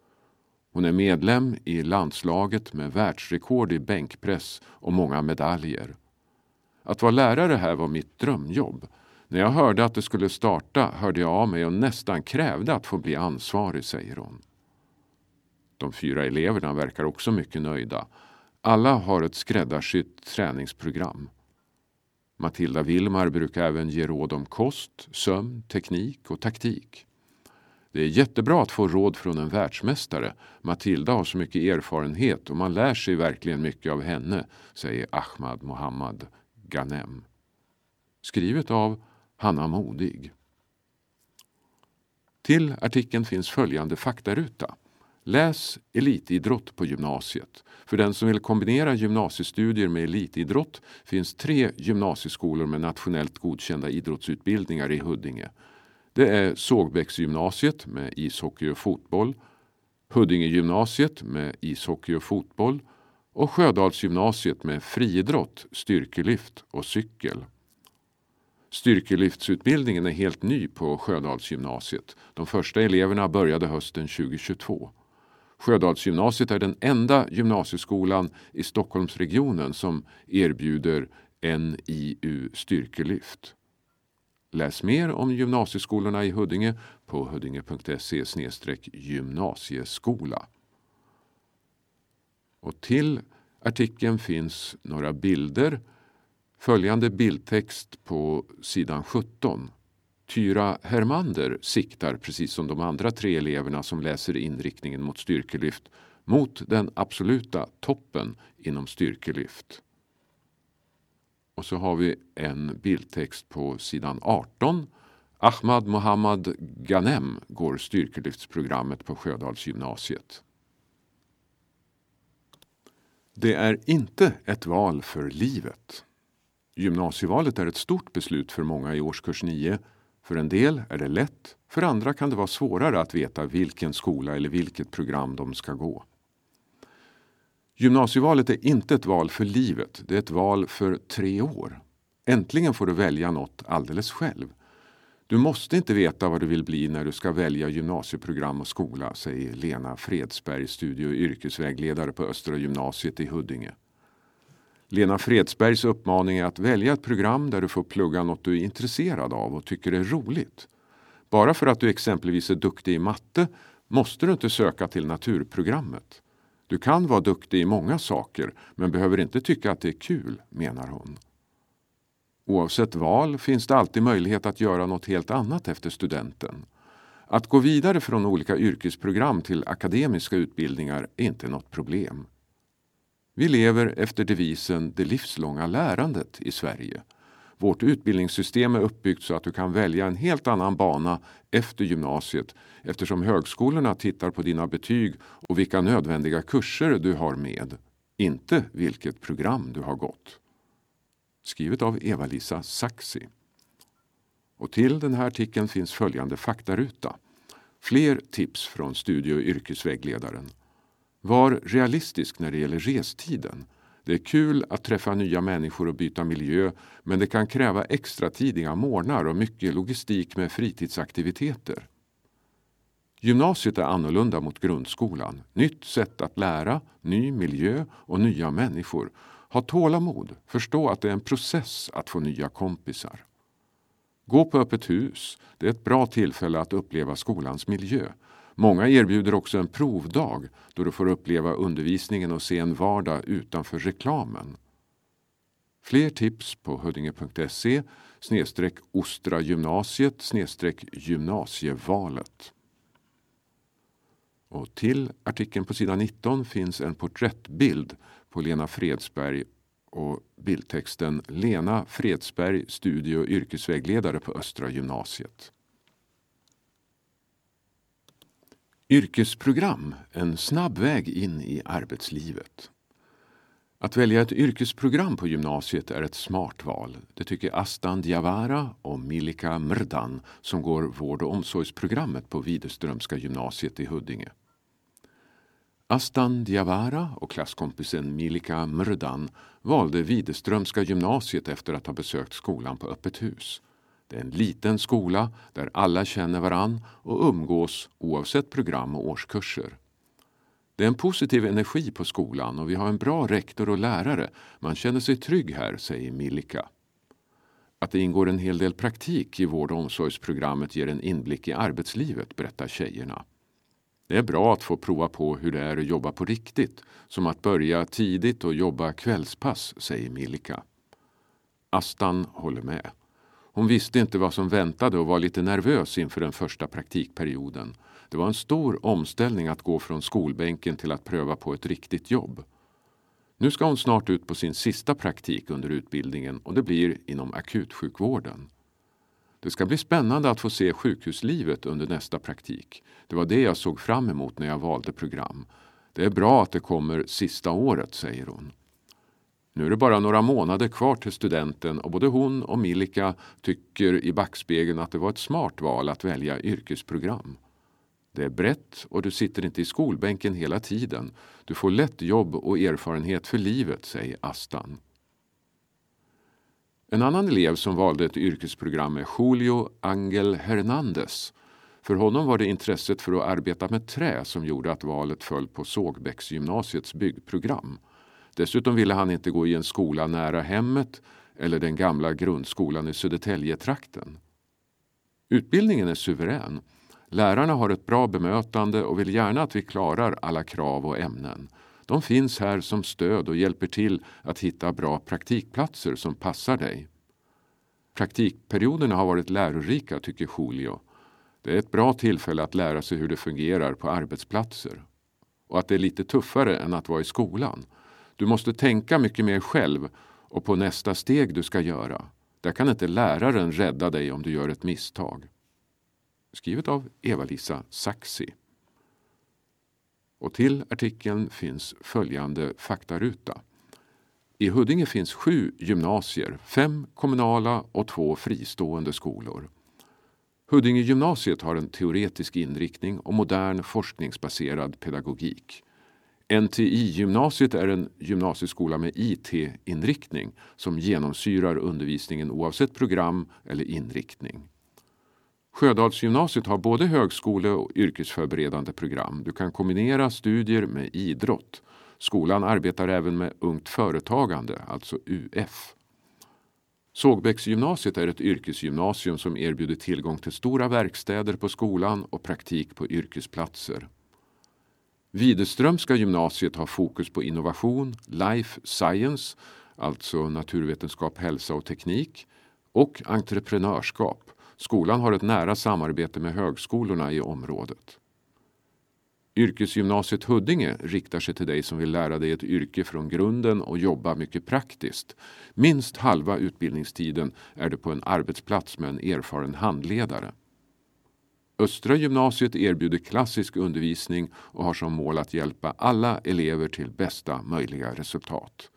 Hon är medlem i landslaget med världsrekord i bänkpress och många medaljer. Att vara lärare här var mitt drömjobb när jag hörde att det skulle starta hörde jag av mig och nästan krävde att få bli ansvarig, säger hon. De fyra eleverna verkar också mycket nöjda. Alla har ett skräddarsytt träningsprogram. Matilda Vilmar brukar även ge råd om kost, sömn, teknik och taktik. Det är jättebra att få råd från en världsmästare. Matilda har så mycket erfarenhet och man lär sig verkligen mycket av henne, säger Ahmad Mohammad Ghanem. Skrivet av Hanna Modig. Till artikeln finns följande faktaruta. Läs elitidrott på gymnasiet. För den som vill kombinera gymnasiestudier med elitidrott finns tre gymnasieskolor med nationellt godkända idrottsutbildningar i Huddinge. Det är Sågbäcksgymnasiet med ishockey och fotboll, Huddingegymnasiet med ishockey och fotboll och Sjödalsgymnasiet med friidrott, styrkelyft och cykel. Styrkelyftsutbildningen är helt ny på Sjödalsgymnasiet. De första eleverna började hösten 2022. Sjödalsgymnasiet är den enda gymnasieskolan i Stockholmsregionen som erbjuder NIU styrkelyft. Läs mer om gymnasieskolorna i Huddinge på huddinge.se gymnasieskola. Och till artikeln finns några bilder. Följande bildtext på sidan 17. Tyra Hermander siktar, precis som de andra tre eleverna som läser inriktningen mot styrkelyft, mot den absoluta toppen inom styrkelyft. Och så har vi en bildtext på sidan 18. Ahmad Mohammad Ghanem går styrkelyftsprogrammet på Sjödalsgymnasiet. Det är inte ett val för livet. Gymnasievalet är ett stort beslut för många i årskurs 9. För en del är det lätt, för andra kan det vara svårare att veta vilken skola eller vilket program de ska gå. Gymnasievalet är inte ett val för livet, det är ett val för tre år. Äntligen får du välja något alldeles själv. Du måste inte veta vad du vill bli när du ska välja gymnasieprogram och skola, säger Lena Fredsberg, studie och yrkesvägledare på Östra gymnasiet i Huddinge. Lena Fredsbergs uppmaning är att välja ett program där du får plugga något du är intresserad av och tycker är roligt. Bara för att du exempelvis är duktig i matte måste du inte söka till naturprogrammet. Du kan vara duktig i många saker men behöver inte tycka att det är kul, menar hon. Oavsett val finns det alltid möjlighet att göra något helt annat efter studenten. Att gå vidare från olika yrkesprogram till akademiska utbildningar är inte något problem. Vi lever efter devisen det livslånga lärandet i Sverige. Vårt utbildningssystem är uppbyggt så att du kan välja en helt annan bana efter gymnasiet eftersom högskolorna tittar på dina betyg och vilka nödvändiga kurser du har med, inte vilket program du har gått. Skrivet av Eva-Lisa Saxi. Och till den här artikeln finns följande faktaruta. Fler tips från studie och yrkesvägledaren. Var realistisk när det gäller restiden. Det är kul att träffa nya människor och byta miljö men det kan kräva extra tidiga morgnar och mycket logistik med fritidsaktiviteter. Gymnasiet är annorlunda mot grundskolan. Nytt sätt att lära, ny miljö och nya människor. Ha tålamod, förstå att det är en process att få nya kompisar. Gå på öppet hus. Det är ett bra tillfälle att uppleva skolans miljö. Många erbjuder också en provdag då du får uppleva undervisningen och se en vardag utanför reklamen. Fler tips på huddinge.se snedstreck Ostra gymnasiet snedstreck gymnasievalet. Och till artikeln på sidan 19 finns en porträttbild på Lena Fredsberg och bildtexten Lena Fredsberg, studie och yrkesvägledare på Östra gymnasiet. Yrkesprogram, en snabb väg in i arbetslivet. Att välja ett yrkesprogram på gymnasiet är ett smart val. Det tycker Astan Diawara och Milika Mrdan som går vård och omsorgsprogrammet på Widerströmska gymnasiet i Huddinge. Astan Diawara och klasskompisen Milika Mrdan valde Widerströmska gymnasiet efter att ha besökt skolan på öppet hus. Det är en liten skola där alla känner varann och umgås oavsett program och årskurser. Det är en positiv energi på skolan och vi har en bra rektor och lärare. Man känner sig trygg här, säger Milika. Att det ingår en hel del praktik i vård och omsorgsprogrammet ger en inblick i arbetslivet, berättar tjejerna. Det är bra att få prova på hur det är att jobba på riktigt, som att börja tidigt och jobba kvällspass, säger Milika. Astan håller med. Hon visste inte vad som väntade och var lite nervös inför den första praktikperioden. Det var en stor omställning att gå från skolbänken till att pröva på ett riktigt jobb. Nu ska hon snart ut på sin sista praktik under utbildningen och det blir inom akutsjukvården. Det ska bli spännande att få se sjukhuslivet under nästa praktik. Det var det jag såg fram emot när jag valde program. Det är bra att det kommer sista året, säger hon. Nu är det bara några månader kvar till studenten och både hon och Milika tycker i backspegeln att det var ett smart val att välja yrkesprogram. Det är brett och du sitter inte i skolbänken hela tiden. Du får lätt jobb och erfarenhet för livet, säger Astan. En annan elev som valde ett yrkesprogram är Julio Angel Hernandez. För honom var det intresset för att arbeta med trä som gjorde att valet föll på Sågbäcksgymnasiets byggprogram. Dessutom ville han inte gå i en skola nära hemmet eller den gamla grundskolan i Södertäljetrakten. Utbildningen är suverän. Lärarna har ett bra bemötande och vill gärna att vi klarar alla krav och ämnen. De finns här som stöd och hjälper till att hitta bra praktikplatser som passar dig. Praktikperioderna har varit lärorika, tycker Julio. Det är ett bra tillfälle att lära sig hur det fungerar på arbetsplatser. Och att det är lite tuffare än att vara i skolan. Du måste tänka mycket mer själv och på nästa steg du ska göra. Där kan inte läraren rädda dig om du gör ett misstag. Skrivet av Eva-Lisa Saxi. Och till artikeln finns följande faktaruta. I Huddinge finns sju gymnasier, fem kommunala och två fristående skolor. Huddinge gymnasiet har en teoretisk inriktning och modern forskningsbaserad pedagogik. NTI-gymnasiet är en gymnasieskola med IT-inriktning som genomsyrar undervisningen oavsett program eller inriktning. Sjödalsgymnasiet har både högskole och yrkesförberedande program. Du kan kombinera studier med idrott. Skolan arbetar även med Ungt Företagande, alltså UF. Sågbäcksgymnasiet är ett yrkesgymnasium som erbjuder tillgång till stora verkstäder på skolan och praktik på yrkesplatser. Widerströmska gymnasiet har fokus på innovation, life science, alltså naturvetenskap, hälsa och teknik, och entreprenörskap. Skolan har ett nära samarbete med högskolorna i området. Yrkesgymnasiet Huddinge riktar sig till dig som vill lära dig ett yrke från grunden och jobba mycket praktiskt. Minst halva utbildningstiden är du på en arbetsplats med en erfaren handledare. Östra gymnasiet erbjuder klassisk undervisning och har som mål att hjälpa alla elever till bästa möjliga resultat.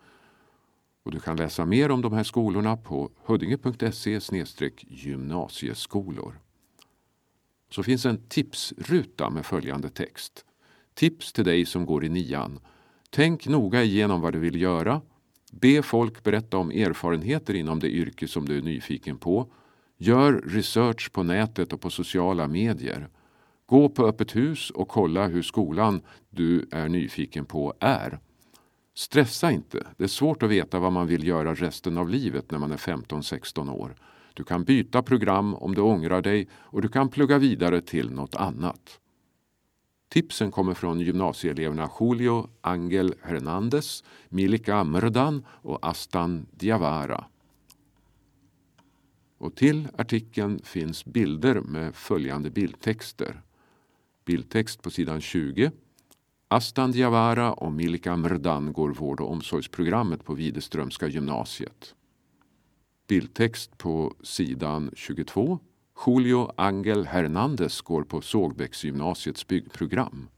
Och du kan läsa mer om de här skolorna på huddinge.se gymnasieskolor. Så finns en tipsruta med följande text. Tips till dig som går i nian. Tänk noga igenom vad du vill göra. Be folk berätta om erfarenheter inom det yrke som du är nyfiken på. Gör research på nätet och på sociala medier. Gå på öppet hus och kolla hur skolan du är nyfiken på är. Stressa inte. Det är svårt att veta vad man vill göra resten av livet när man är 15-16 år. Du kan byta program om du ångrar dig och du kan plugga vidare till något annat. Tipsen kommer från gymnasieeleverna Julio Angel Hernandez, Milika Mrdan och Astan Diawara. Och till artikeln finns bilder med följande bildtexter. Bildtext på sidan 20 Astan Diawara och Milika Mrdan går vård och omsorgsprogrammet på Widerströmska gymnasiet. Bildtext på sidan 22. Julio Angel Hernandez går på Sågbäcksgymnasiets byggprogram.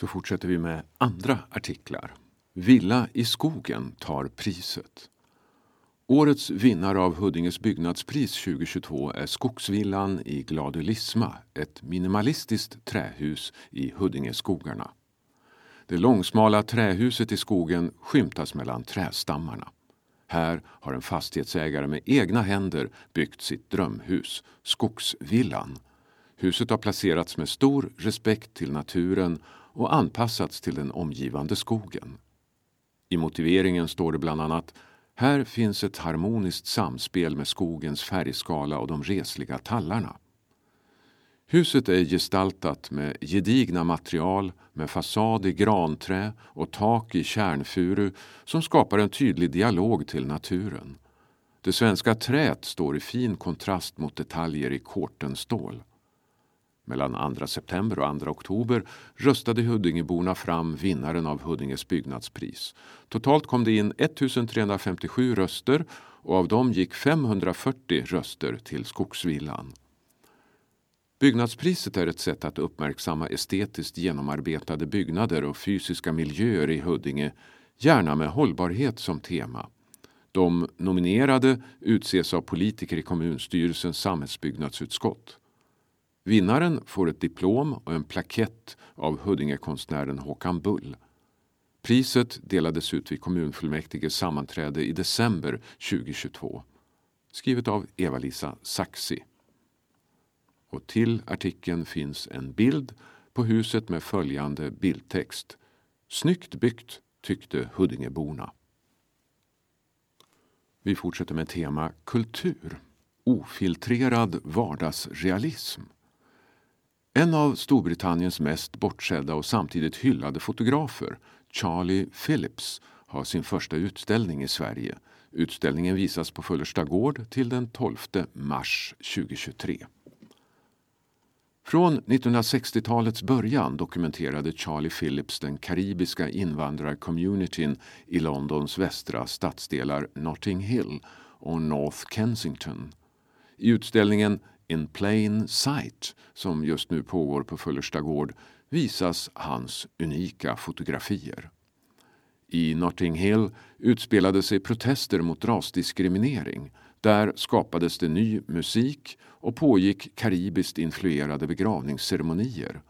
Så fortsätter vi med andra artiklar. Villa i skogen tar priset. Årets vinnare av Huddinges byggnadspris 2022 är Skogsvillan i Gladelisma, ett minimalistiskt trähus i Huddingeskogarna. Det långsmala trähuset i skogen skymtas mellan trästammarna. Här har en fastighetsägare med egna händer byggt sitt drömhus, Skogsvillan. Huset har placerats med stor respekt till naturen och anpassats till den omgivande skogen. I motiveringen står det bland annat här finns ett harmoniskt samspel med skogens färgskala och de resliga tallarna. Huset är gestaltat med gedigna material med fasad i granträ och tak i kärnfuru som skapar en tydlig dialog till naturen. Det svenska träet står i fin kontrast mot detaljer i kortenstål. Mellan 2 september och 2 oktober röstade Huddingeborna fram vinnaren av Huddinges byggnadspris. Totalt kom det in 1357 röster och av dem gick 540 röster till Skogsvillan. Byggnadspriset är ett sätt att uppmärksamma estetiskt genomarbetade byggnader och fysiska miljöer i Huddinge, gärna med hållbarhet som tema. De nominerade utses av politiker i kommunstyrelsens samhällsbyggnadsutskott. Vinnaren får ett diplom och en plakett av Huddingekonstnären Håkan Bull. Priset delades ut vid kommunfullmäktiges sammanträde i december 2022. Skrivet av Eva-Lisa Saxi. Och till artikeln finns en bild på huset med följande bildtext. Snyggt byggt, tyckte Huddingeborna. Vi fortsätter med tema kultur. Ofiltrerad vardagsrealism. En av Storbritanniens mest bortsedda och samtidigt hyllade fotografer, Charlie Phillips, har sin första utställning i Sverige. Utställningen visas på Fullersta gård till den 12 mars 2023. Från 1960-talets början dokumenterade Charlie Phillips den karibiska invandrarcommunityn i Londons västra stadsdelar Notting Hill och North Kensington. I utställningen in Plain Sight, som just nu pågår på Fullersta gård, visas hans unika fotografier. I Notting Hill utspelade sig protester mot rasdiskriminering. Där skapades det ny musik och pågick karibiskt influerade begravningsceremonier.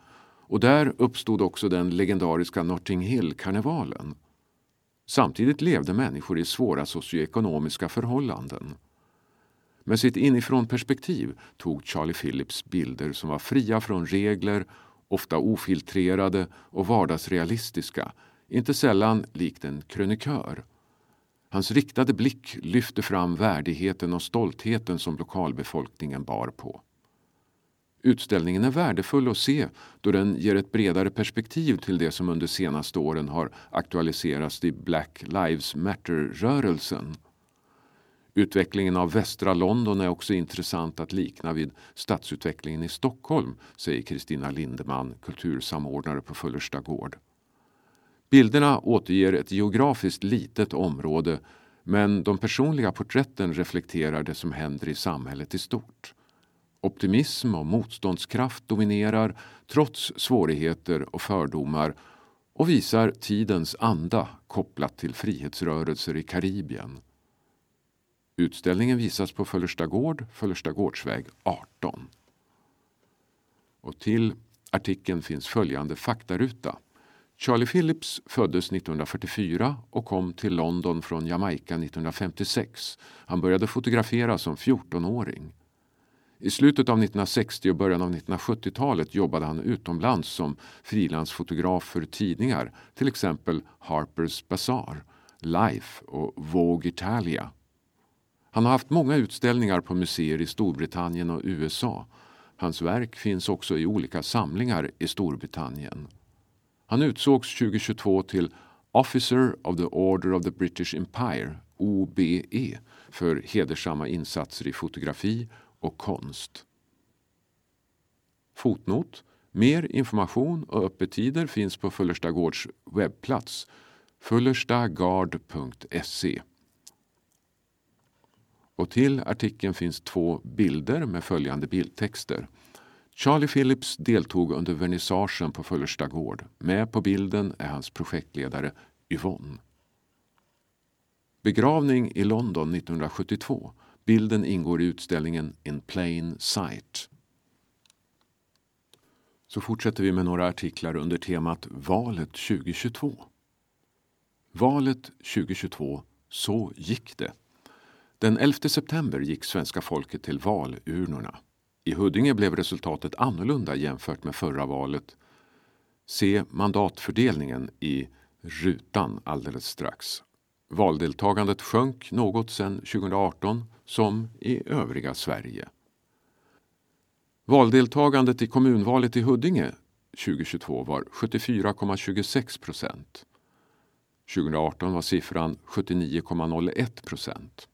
Och där uppstod också den legendariska Notting Hill-karnevalen. Samtidigt levde människor i svåra socioekonomiska förhållanden. Med sitt inifrån perspektiv tog Charlie Phillips bilder som var fria från regler, ofta ofiltrerade och vardagsrealistiska, inte sällan likt en krönikör. Hans riktade blick lyfte fram värdigheten och stoltheten som lokalbefolkningen bar på. Utställningen är värdefull att se då den ger ett bredare perspektiv till det som under senaste åren har aktualiserats i Black Lives Matter-rörelsen. Utvecklingen av västra London är också intressant att likna vid stadsutvecklingen i Stockholm, säger Kristina Lindeman, kultursamordnare på Fullersta gård. Bilderna återger ett geografiskt litet område men de personliga porträtten reflekterar det som händer i samhället i stort. Optimism och motståndskraft dominerar trots svårigheter och fördomar och visar tidens anda kopplat till frihetsrörelser i Karibien. Utställningen visas på Föllersta gård, Föllersta gårdsväg 18. Och till artikeln finns följande faktaruta. Charlie Phillips föddes 1944 och kom till London från Jamaica 1956. Han började fotografera som 14-åring. I slutet av 1960 och början av 1970-talet jobbade han utomlands som frilansfotograf för tidningar, till exempel Harper's Bazaar, Life och Vogue Italia. Han har haft många utställningar på museer i Storbritannien och USA. Hans verk finns också i olika samlingar i Storbritannien. Han utsågs 2022 till Officer of the Order of the British Empire, OBE, för hedersamma insatser i fotografi och konst. Fotnot. Mer information och öppettider finns på Fullersta Gårds webbplats fullerstagard.se. Och till artikeln finns två bilder med följande bildtexter. Charlie Phillips deltog under vernissagen på Fullersta gård. Med på bilden är hans projektledare Yvonne. Begravning i London 1972. Bilden ingår i utställningen In plain sight. Så fortsätter vi med några artiklar under temat Valet 2022. Valet 2022, så gick det. Den 11 september gick svenska folket till valurnorna. I Huddinge blev resultatet annorlunda jämfört med förra valet. Se mandatfördelningen i rutan alldeles strax. Valdeltagandet sjönk något sedan 2018 som i övriga Sverige. Valdeltagandet i kommunvalet i Huddinge 2022 var 74,26 procent. 2018 var siffran 79,01 procent.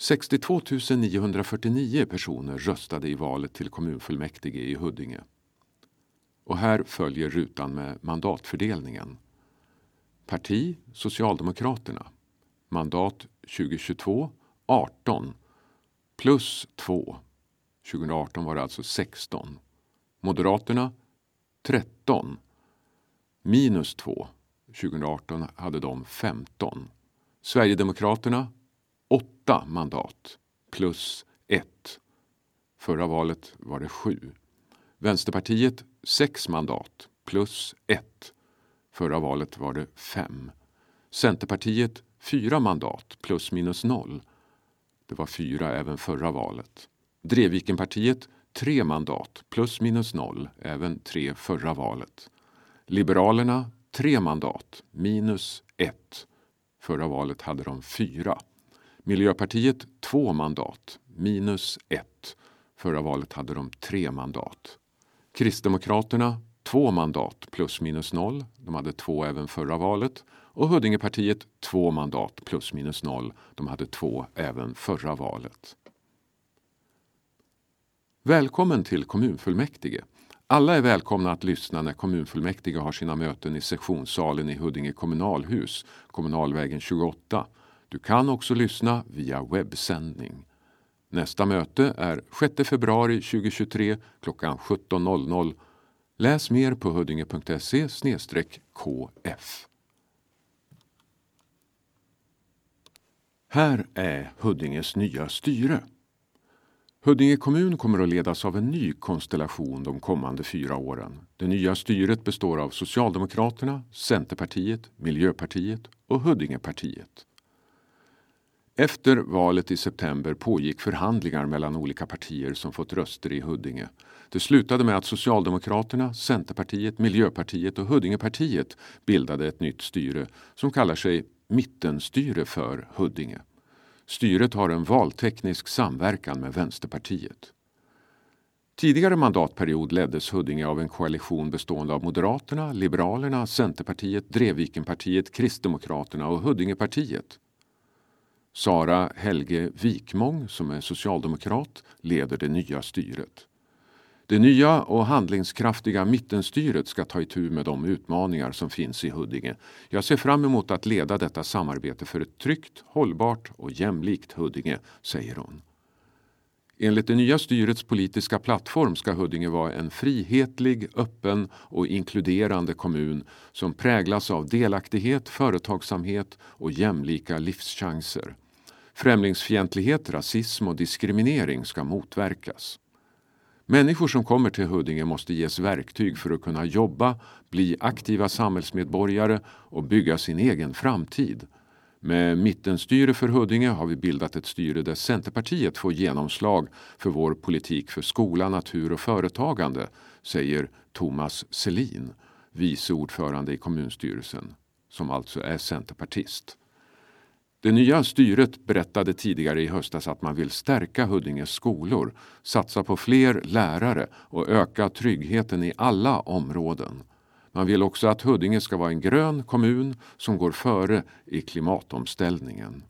62 949 personer röstade i valet till kommunfullmäktige i Huddinge. Och här följer rutan med mandatfördelningen. Parti Socialdemokraterna. Mandat 2022 18 plus 2. 2018 var det alltså 16. Moderaterna 13 minus 2. 2018 hade de 15. Sverigedemokraterna åtta mandat plus ett. Förra valet var det sju. Vänsterpartiet sex mandat plus ett. Förra valet var det fem. Centerpartiet fyra mandat plus minus noll. Det var fyra även förra valet. Drevikenpartiet tre mandat plus minus noll, även tre förra valet. Liberalerna tre mandat minus ett. Förra valet hade de fyra. Miljöpartiet två mandat minus ett. Förra valet hade de tre mandat. Kristdemokraterna två mandat plus minus noll. De hade två även förra valet. Och Huddingepartiet två mandat plus minus noll. De hade två även förra valet. Välkommen till kommunfullmäktige. Alla är välkomna att lyssna när kommunfullmäktige har sina möten i sessionssalen i Huddinge kommunalhus, Kommunalvägen 28. Du kan också lyssna via webbsändning. Nästa möte är 6 februari 2023 klockan 17.00. Läs mer på huddinge.se kf. Här är Huddinges nya styre. Huddinge kommun kommer att ledas av en ny konstellation de kommande fyra åren. Det nya styret består av Socialdemokraterna, Centerpartiet, Miljöpartiet och Huddingepartiet. Efter valet i september pågick förhandlingar mellan olika partier som fått röster i Huddinge. Det slutade med att Socialdemokraterna, Centerpartiet, Miljöpartiet och Huddingepartiet bildade ett nytt styre som kallar sig Mittenstyre för Huddinge. Styret har en valteknisk samverkan med Vänsterpartiet. Tidigare mandatperiod leddes Huddinge av en koalition bestående av Moderaterna, Liberalerna, Centerpartiet, Drevvikenpartiet, Kristdemokraterna och Huddingepartiet. Sara Helge Wikmång, som är socialdemokrat, leder det nya styret. Det nya och handlingskraftiga mittenstyret ska ta itu med de utmaningar som finns i Huddinge. Jag ser fram emot att leda detta samarbete för ett tryggt, hållbart och jämlikt Huddinge, säger hon. Enligt det nya styrets politiska plattform ska Huddinge vara en frihetlig, öppen och inkluderande kommun som präglas av delaktighet, företagsamhet och jämlika livschanser. Främlingsfientlighet, rasism och diskriminering ska motverkas. Människor som kommer till Huddinge måste ges verktyg för att kunna jobba, bli aktiva samhällsmedborgare och bygga sin egen framtid. Med mittenstyre för Huddinge har vi bildat ett styre där Centerpartiet får genomslag för vår politik för skola, natur och företagande, säger Thomas Selin, vice ordförande i kommunstyrelsen, som alltså är centerpartist. Det nya styret berättade tidigare i höstas att man vill stärka Huddinges skolor, satsa på fler lärare och öka tryggheten i alla områden. Man vill också att Huddinge ska vara en grön kommun som går före i klimatomställningen.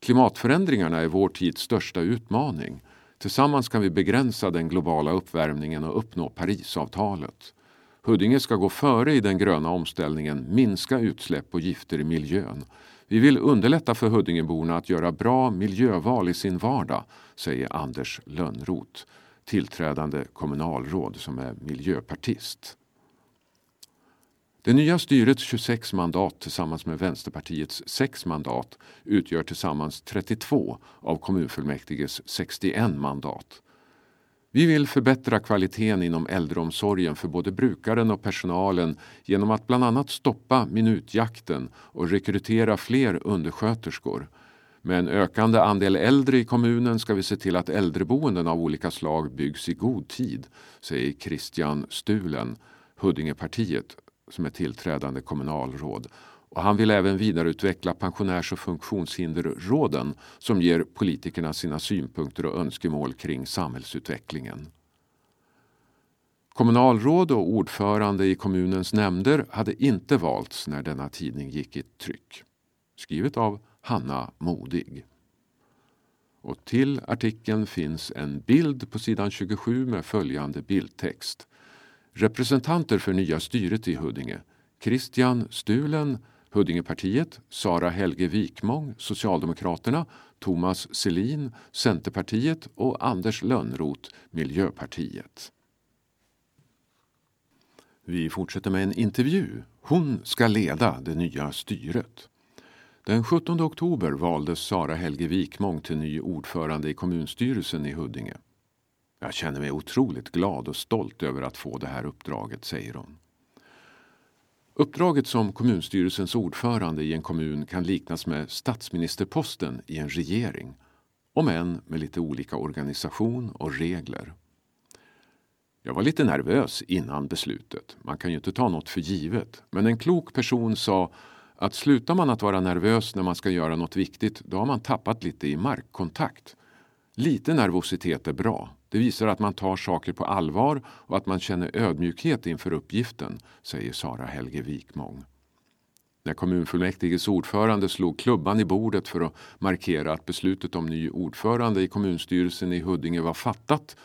Klimatförändringarna är vår tids största utmaning. Tillsammans kan vi begränsa den globala uppvärmningen och uppnå Parisavtalet. Huddinge ska gå före i den gröna omställningen, minska utsläpp och gifter i miljön. Vi vill underlätta för Huddingeborna att göra bra miljöval i sin vardag, säger Anders Lönnroth, tillträdande kommunalråd som är miljöpartist. Det nya styrets 26 mandat tillsammans med Vänsterpartiets 6 mandat utgör tillsammans 32 av kommunfullmäktiges 61 mandat. Vi vill förbättra kvaliteten inom äldreomsorgen för både brukaren och personalen genom att bland annat stoppa minutjakten och rekrytera fler undersköterskor. Med en ökande andel äldre i kommunen ska vi se till att äldreboenden av olika slag byggs i god tid, säger Christian Stulen, Huddingepartiet, som är tillträdande kommunalråd. Och han vill även vidareutveckla pensionärs och funktionshinderråden som ger politikerna sina synpunkter och önskemål kring samhällsutvecklingen. Kommunalråd och ordförande i kommunens nämnder hade inte valts när denna tidning gick i tryck. Skrivet av Hanna Modig. Och till artikeln finns en bild på sidan 27 med följande bildtext. Representanter för nya styret i Huddinge. Christian Stulen, Huddingepartiet, Sara Helge Wikmång, Socialdemokraterna, Thomas Selin, Centerpartiet och Anders Lönnroth, Miljöpartiet. Vi fortsätter med en intervju. Hon ska leda det nya styret. Den 17 oktober valdes Sara Helge Wikmång till ny ordförande i kommunstyrelsen i Huddinge. Jag känner mig otroligt glad och stolt över att få det här uppdraget, säger hon. Uppdraget som kommunstyrelsens ordförande i en kommun kan liknas med statsministerposten i en regering, om än med lite olika organisation och regler. Jag var lite nervös innan beslutet. Man kan ju inte ta något för givet. Men en klok person sa att slutar man att vara nervös när man ska göra något viktigt, då har man tappat lite i markkontakt. Lite nervositet är bra. Det visar att man tar saker på allvar och att man känner ödmjukhet inför uppgiften, säger Sara Helge Wikmång. När kommunfullmäktiges ordförande slog klubban i bordet för att markera att beslutet om ny ordförande i kommunstyrelsen i Huddinge var fattat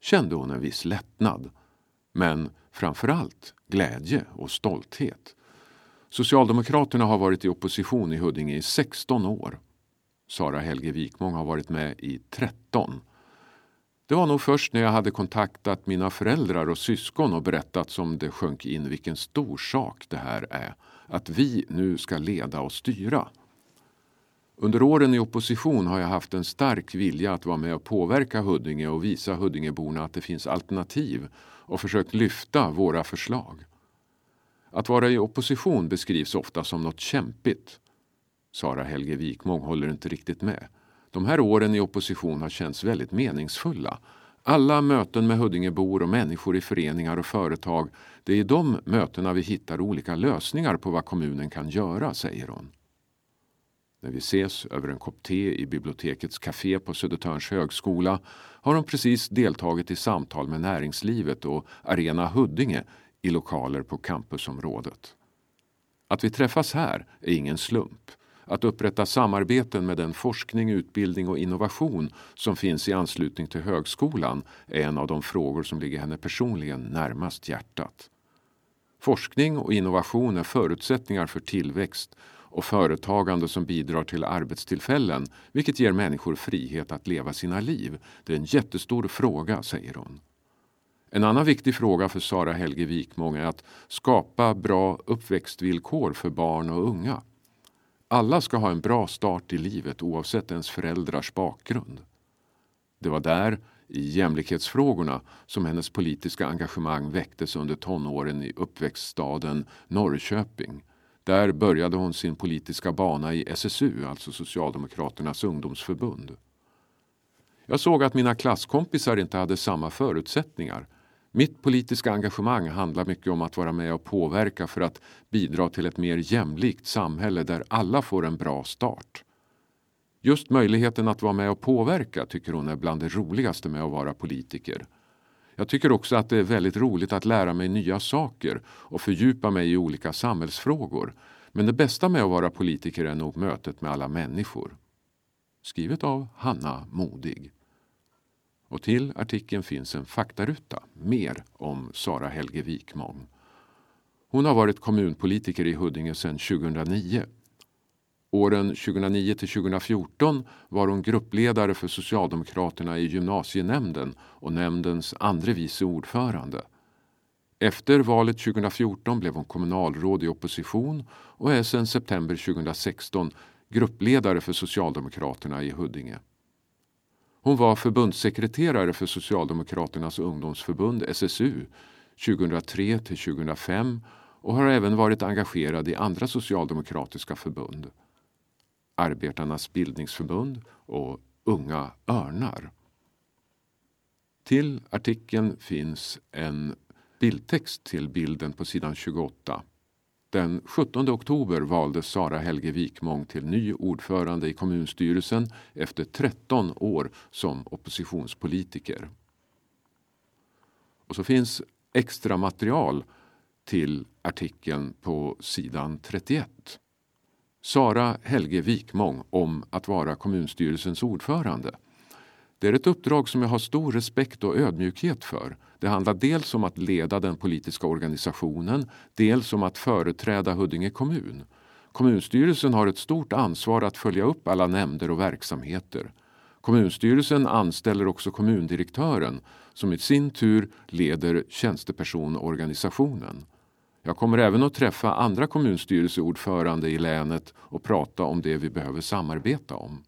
kände hon en viss lättnad. Men framförallt glädje och stolthet. Socialdemokraterna har varit i opposition i Huddinge i 16 år. Sara Helge Wikmång har varit med i 13. Det var nog först när jag hade kontaktat mina föräldrar och syskon och berättat som det sjönk in vilken stor sak det här är. Att vi nu ska leda och styra. Under åren i opposition har jag haft en stark vilja att vara med och påverka Huddinge och visa Huddingeborna att det finns alternativ och försökt lyfta våra förslag. Att vara i opposition beskrivs ofta som något kämpigt. Sara Helge Wikmång håller inte riktigt med. De här åren i opposition har känts väldigt meningsfulla. Alla möten med Huddingebor och människor i föreningar och företag, det är i de mötena vi hittar olika lösningar på vad kommunen kan göra, säger hon. När vi ses över en kopp te i bibliotekets café på Södertörns högskola har hon precis deltagit i samtal med näringslivet och Arena Huddinge i lokaler på campusområdet. Att vi träffas här är ingen slump. Att upprätta samarbeten med den forskning, utbildning och innovation som finns i anslutning till högskolan är en av de frågor som ligger henne personligen närmast hjärtat. Forskning och innovation är förutsättningar för tillväxt och företagande som bidrar till arbetstillfällen vilket ger människor frihet att leva sina liv. Det är en jättestor fråga, säger hon. En annan viktig fråga för Sara Helge Wikmång är att skapa bra uppväxtvillkor för barn och unga. Alla ska ha en bra start i livet oavsett ens föräldrars bakgrund. Det var där, i jämlikhetsfrågorna, som hennes politiska engagemang väcktes under tonåren i uppväxtstaden Norrköping. Där började hon sin politiska bana i SSU, alltså Socialdemokraternas ungdomsförbund. Jag såg att mina klasskompisar inte hade samma förutsättningar mitt politiska engagemang handlar mycket om att vara med och påverka för att bidra till ett mer jämlikt samhälle där alla får en bra start. Just möjligheten att vara med och påverka tycker hon är bland det roligaste med att vara politiker. Jag tycker också att det är väldigt roligt att lära mig nya saker och fördjupa mig i olika samhällsfrågor. Men det bästa med att vara politiker är nog mötet med alla människor. Skrivet av Hanna Modig. Och till artikeln finns en faktaruta, mer om Sara Helge Wikmång. Hon har varit kommunpolitiker i Huddinge sedan 2009. Åren 2009 till 2014 var hon gruppledare för Socialdemokraterna i gymnasienämnden och nämndens andre vice ordförande. Efter valet 2014 blev hon kommunalråd i opposition och är sedan september 2016 gruppledare för Socialdemokraterna i Huddinge. Hon var förbundssekreterare för Socialdemokraternas ungdomsförbund SSU 2003 till 2005 och har även varit engagerad i andra socialdemokratiska förbund. Arbetarnas bildningsförbund och Unga Örnar. Till artikeln finns en bildtext till bilden på sidan 28 den 17 oktober valdes Sara Helge Wikmång till ny ordförande i kommunstyrelsen efter 13 år som oppositionspolitiker. Och så finns extra material till artikeln på sidan 31. Sara Helge Wikmång om att vara kommunstyrelsens ordförande. Det är ett uppdrag som jag har stor respekt och ödmjukhet för. Det handlar dels om att leda den politiska organisationen, dels om att företräda Huddinge kommun. Kommunstyrelsen har ett stort ansvar att följa upp alla nämnder och verksamheter. Kommunstyrelsen anställer också kommundirektören som i sin tur leder tjänstepersonorganisationen. Jag kommer även att träffa andra kommunstyrelseordförande i länet och prata om det vi behöver samarbeta om.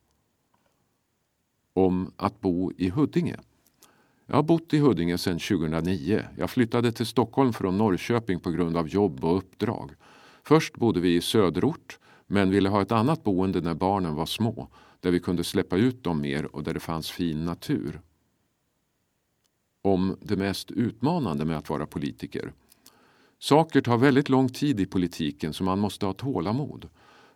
Om att bo i Huddinge. Jag har bott i Huddinge sedan 2009. Jag flyttade till Stockholm från Norrköping på grund av jobb och uppdrag. Först bodde vi i söderort men ville ha ett annat boende när barnen var små där vi kunde släppa ut dem mer och där det fanns fin natur. Om det mest utmanande med att vara politiker. Saker tar väldigt lång tid i politiken så man måste ha tålamod.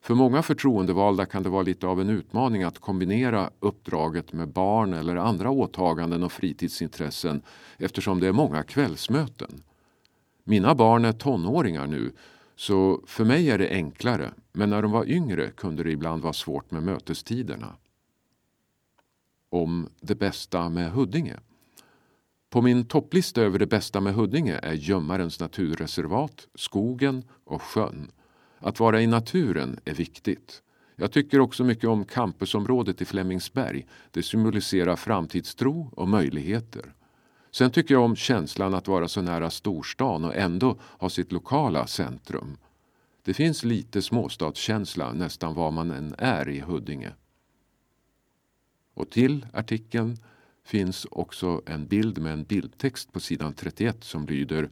För många förtroendevalda kan det vara lite av en utmaning att kombinera uppdraget med barn eller andra åtaganden och fritidsintressen eftersom det är många kvällsmöten. Mina barn är tonåringar nu så för mig är det enklare men när de var yngre kunde det ibland vara svårt med mötestiderna. Om det bästa med Huddinge. På min topplista över det bästa med Huddinge är Gömmarens naturreservat, skogen och sjön. Att vara i naturen är viktigt. Jag tycker också mycket om campusområdet i Flemingsberg. Det symboliserar framtidstro och möjligheter. Sen tycker jag om känslan att vara så nära storstan och ändå ha sitt lokala centrum. Det finns lite småstadskänsla nästan var man än är i Huddinge. Och till artikeln finns också en bild med en bildtext på sidan 31 som lyder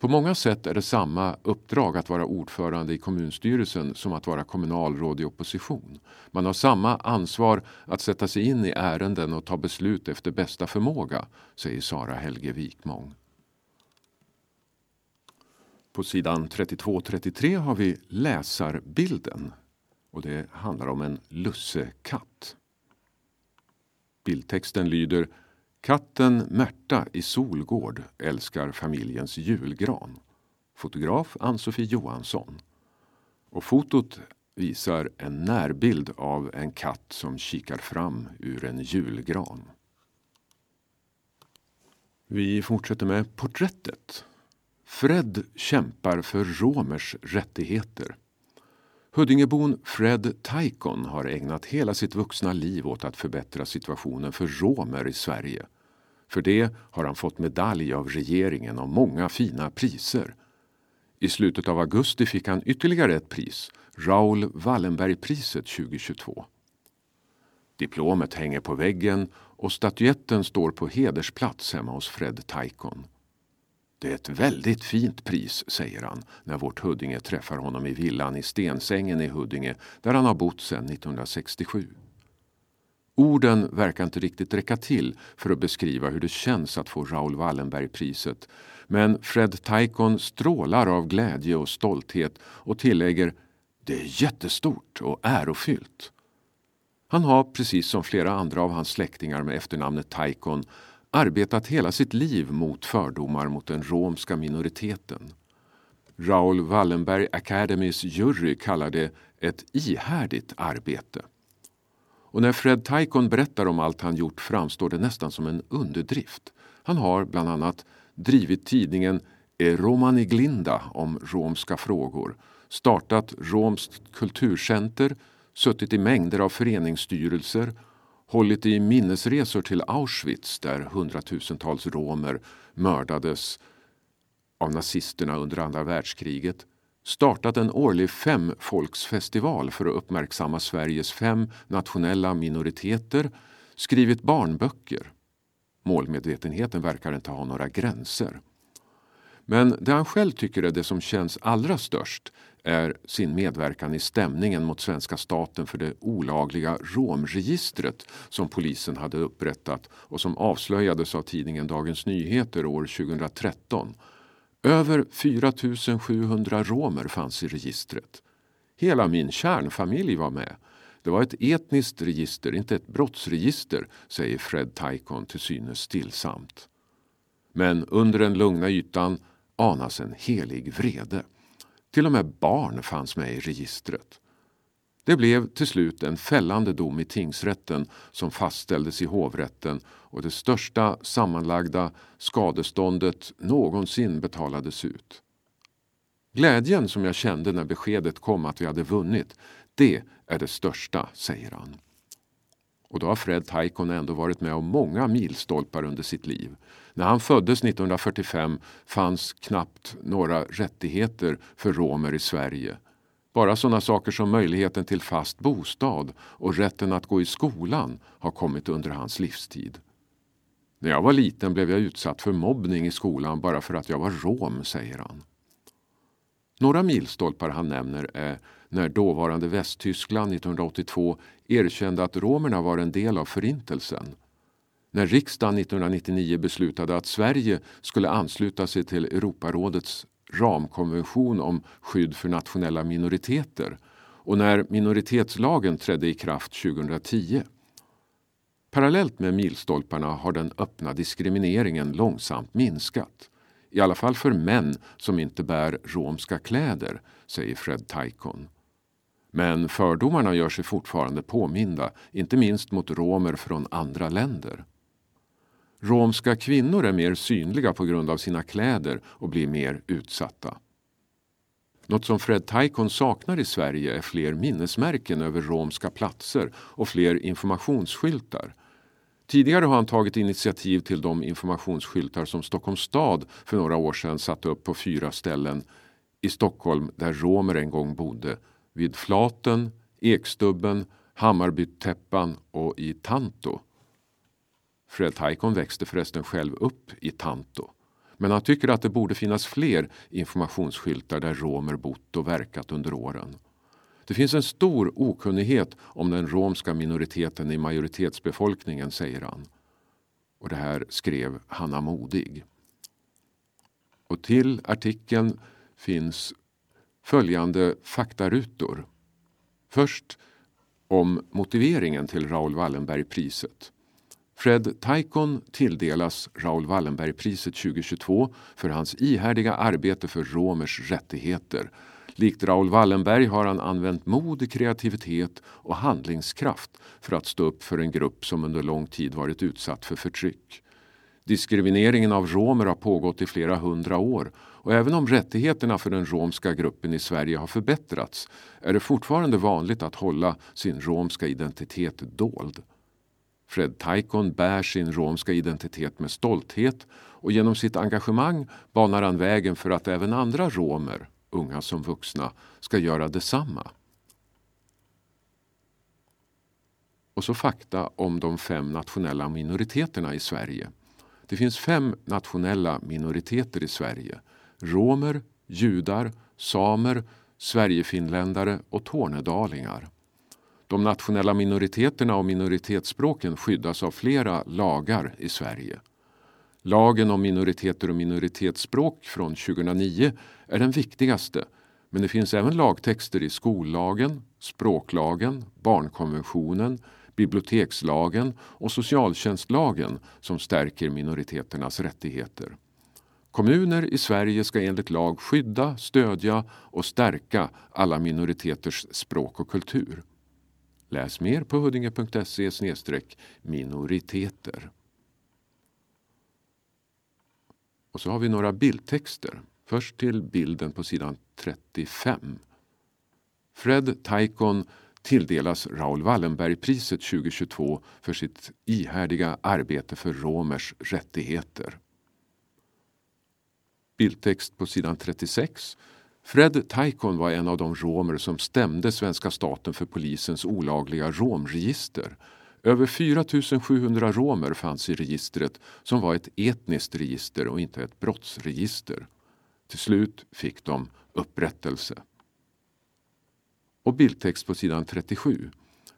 på många sätt är det samma uppdrag att vara ordförande i kommunstyrelsen som att vara kommunalråd i opposition. Man har samma ansvar att sätta sig in i ärenden och ta beslut efter bästa förmåga, säger Sara Helge Wikmång. På sidan 32-33 har vi läsarbilden och det handlar om en lussekatt. Bildtexten lyder Katten Märta i Solgård älskar familjens julgran. Fotograf Ann-Sofie Johansson. Och fotot visar en närbild av en katt som kikar fram ur en julgran. Vi fortsätter med porträttet. Fred kämpar för romers rättigheter. Huddingebon Fred Taikon har ägnat hela sitt vuxna liv åt att förbättra situationen för romer i Sverige. För det har han fått medalj av regeringen och många fina priser. I slutet av augusti fick han ytterligare ett pris, Raoul Wallenbergpriset 2022. Diplomet hänger på väggen och statyetten står på hedersplats hemma hos Fred Taikon. Det är ett väldigt fint pris, säger han när vårt Huddinge träffar honom i villan i Stensängen i Huddinge där han har bott sedan 1967. Orden verkar inte riktigt räcka till för att beskriva hur det känns att få Raoul Wallenberg-priset. Men Fred Taikon strålar av glädje och stolthet och tillägger det är jättestort och ärofyllt. Han har, precis som flera andra av hans släktingar med efternamnet Taikon, arbetat hela sitt liv mot fördomar mot den romska minoriteten. Raoul Wallenberg Academys jury kallar det ett ihärdigt arbete. Och när Fred Taikon berättar om allt han gjort framstår det nästan som en underdrift. Han har bland annat drivit tidningen E Romani Glinda om romska frågor, startat Romskt kulturcenter, suttit i mängder av föreningsstyrelser hållit i minnesresor till Auschwitz där hundratusentals romer mördades av nazisterna under andra världskriget startat en årlig femfolksfestival för att uppmärksamma Sveriges fem nationella minoriteter, skrivit barnböcker. Målmedvetenheten verkar inte ha några gränser. Men det han själv tycker är det som känns allra störst är sin medverkan i stämningen mot svenska staten för det olagliga romregistret som polisen hade upprättat och som avslöjades av tidningen Dagens Nyheter år 2013. Över 4 700 romer fanns i registret. Hela min kärnfamilj var med. Det var ett etniskt register, inte ett brottsregister, säger Fred Taikon till synes stillsamt. Men under den lugna ytan anas en helig vrede. Till och med barn fanns med i registret. Det blev till slut en fällande dom i tingsrätten som fastställdes i hovrätten och det största sammanlagda skadeståndet någonsin betalades ut. Glädjen som jag kände när beskedet kom att vi hade vunnit, det är det största, säger han. Och då har Fred Taikon ändå varit med om många milstolpar under sitt liv. När han föddes 1945 fanns knappt några rättigheter för romer i Sverige. Bara sådana saker som möjligheten till fast bostad och rätten att gå i skolan har kommit under hans livstid. När jag var liten blev jag utsatt för mobbning i skolan bara för att jag var rom, säger han. Några milstolpar han nämner är när dåvarande Västtyskland 1982 erkände att romerna var en del av Förintelsen. När riksdagen 1999 beslutade att Sverige skulle ansluta sig till Europarådets ramkonvention om skydd för nationella minoriteter och när minoritetslagen trädde i kraft 2010. Parallellt med milstolparna har den öppna diskrimineringen långsamt minskat. I alla fall för män som inte bär romska kläder, säger Fred Taikon. Men fördomarna gör sig fortfarande påminda, inte minst mot romer från andra länder. Romska kvinnor är mer synliga på grund av sina kläder och blir mer utsatta. Något som Fred Taikon saknar i Sverige är fler minnesmärken över romska platser och fler informationsskyltar. Tidigare har han tagit initiativ till de informationsskyltar som Stockholms stad för några år sedan satte upp på fyra ställen i Stockholm där romer en gång bodde. Vid Flaten, Ekstubben, Hammarbytäppan och i Tanto. Fred Taikon växte förresten själv upp i Tanto. Men han tycker att det borde finnas fler informationsskyltar där romer bott och verkat under åren. Det finns en stor okunnighet om den romska minoriteten i majoritetsbefolkningen, säger han. Och det här skrev Hanna Modig. Och till artikeln finns följande faktarutor. Först om motiveringen till Raoul Wallenberg-priset. Fred Taikon tilldelas Raoul Wallenberg-priset 2022 för hans ihärdiga arbete för romers rättigheter. Likt Raoul Wallenberg har han använt mod, kreativitet och handlingskraft för att stå upp för en grupp som under lång tid varit utsatt för förtryck. Diskrimineringen av romer har pågått i flera hundra år och även om rättigheterna för den romska gruppen i Sverige har förbättrats är det fortfarande vanligt att hålla sin romska identitet dold. Fred Taikon bär sin romska identitet med stolthet och genom sitt engagemang banar han vägen för att även andra romer, unga som vuxna, ska göra detsamma. Och så fakta om de fem nationella minoriteterna i Sverige. Det finns fem nationella minoriteter i Sverige. Romer, judar, samer, sverigefinländare och tornedalingar. De nationella minoriteterna och minoritetsspråken skyddas av flera lagar i Sverige. Lagen om minoriteter och minoritetsspråk från 2009 är den viktigaste men det finns även lagtexter i skollagen, språklagen, barnkonventionen, bibliotekslagen och socialtjänstlagen som stärker minoriteternas rättigheter. Kommuner i Sverige ska enligt lag skydda, stödja och stärka alla minoriteters språk och kultur. Läs mer på huddinge.se minoriteter. Och så har vi några bildtexter. Först till bilden på sidan 35. Fred Taikon tilldelas Raoul Wallenberg-priset 2022 för sitt ihärdiga arbete för romers rättigheter. Bildtext på sidan 36. Fred Taikon var en av de romer som stämde svenska staten för polisens olagliga romregister. Över 4 700 romer fanns i registret som var ett etniskt register och inte ett brottsregister. Till slut fick de upprättelse. Och bildtext på sidan 37.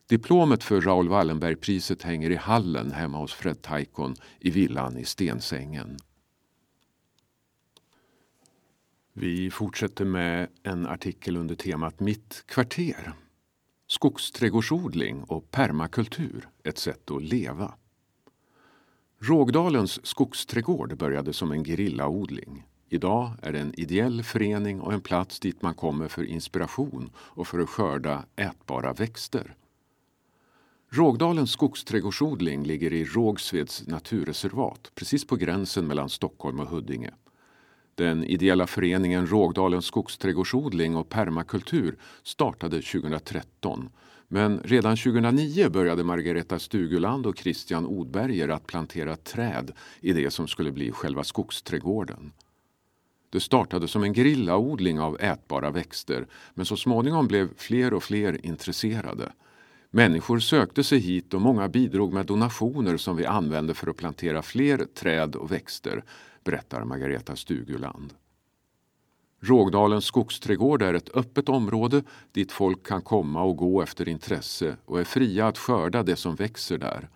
Diplomet för Raoul Wallenberg-priset hänger i hallen hemma hos Fred Taikon i villan i Stensängen. Vi fortsätter med en artikel under temat Mitt kvarter. Skogsträdgårdsodling och permakultur, ett sätt att leva. Rågdalens skogsträdgård började som en gerillaodling. Idag är det en ideell förening och en plats dit man kommer för inspiration och för att skörda ätbara växter. Rågdalens skogsträdgårdsodling ligger i Rågsveds naturreservat, precis på gränsen mellan Stockholm och Huddinge. Den ideella föreningen Rågdalens skogsträdgårdsodling och permakultur startade 2013 men redan 2009 började Margareta Stuguland och Christian Odberger att plantera träd i det som skulle bli själva skogsträdgården. Det startade som en grillaodling av ätbara växter men så småningom blev fler och fler intresserade. Människor sökte sig hit och många bidrog med donationer som vi använde för att plantera fler träd och växter, berättar Margareta Stuguland. Rågdalens skogsträdgård är ett öppet område dit folk kan komma och gå efter intresse och är fria att skörda det som växer där.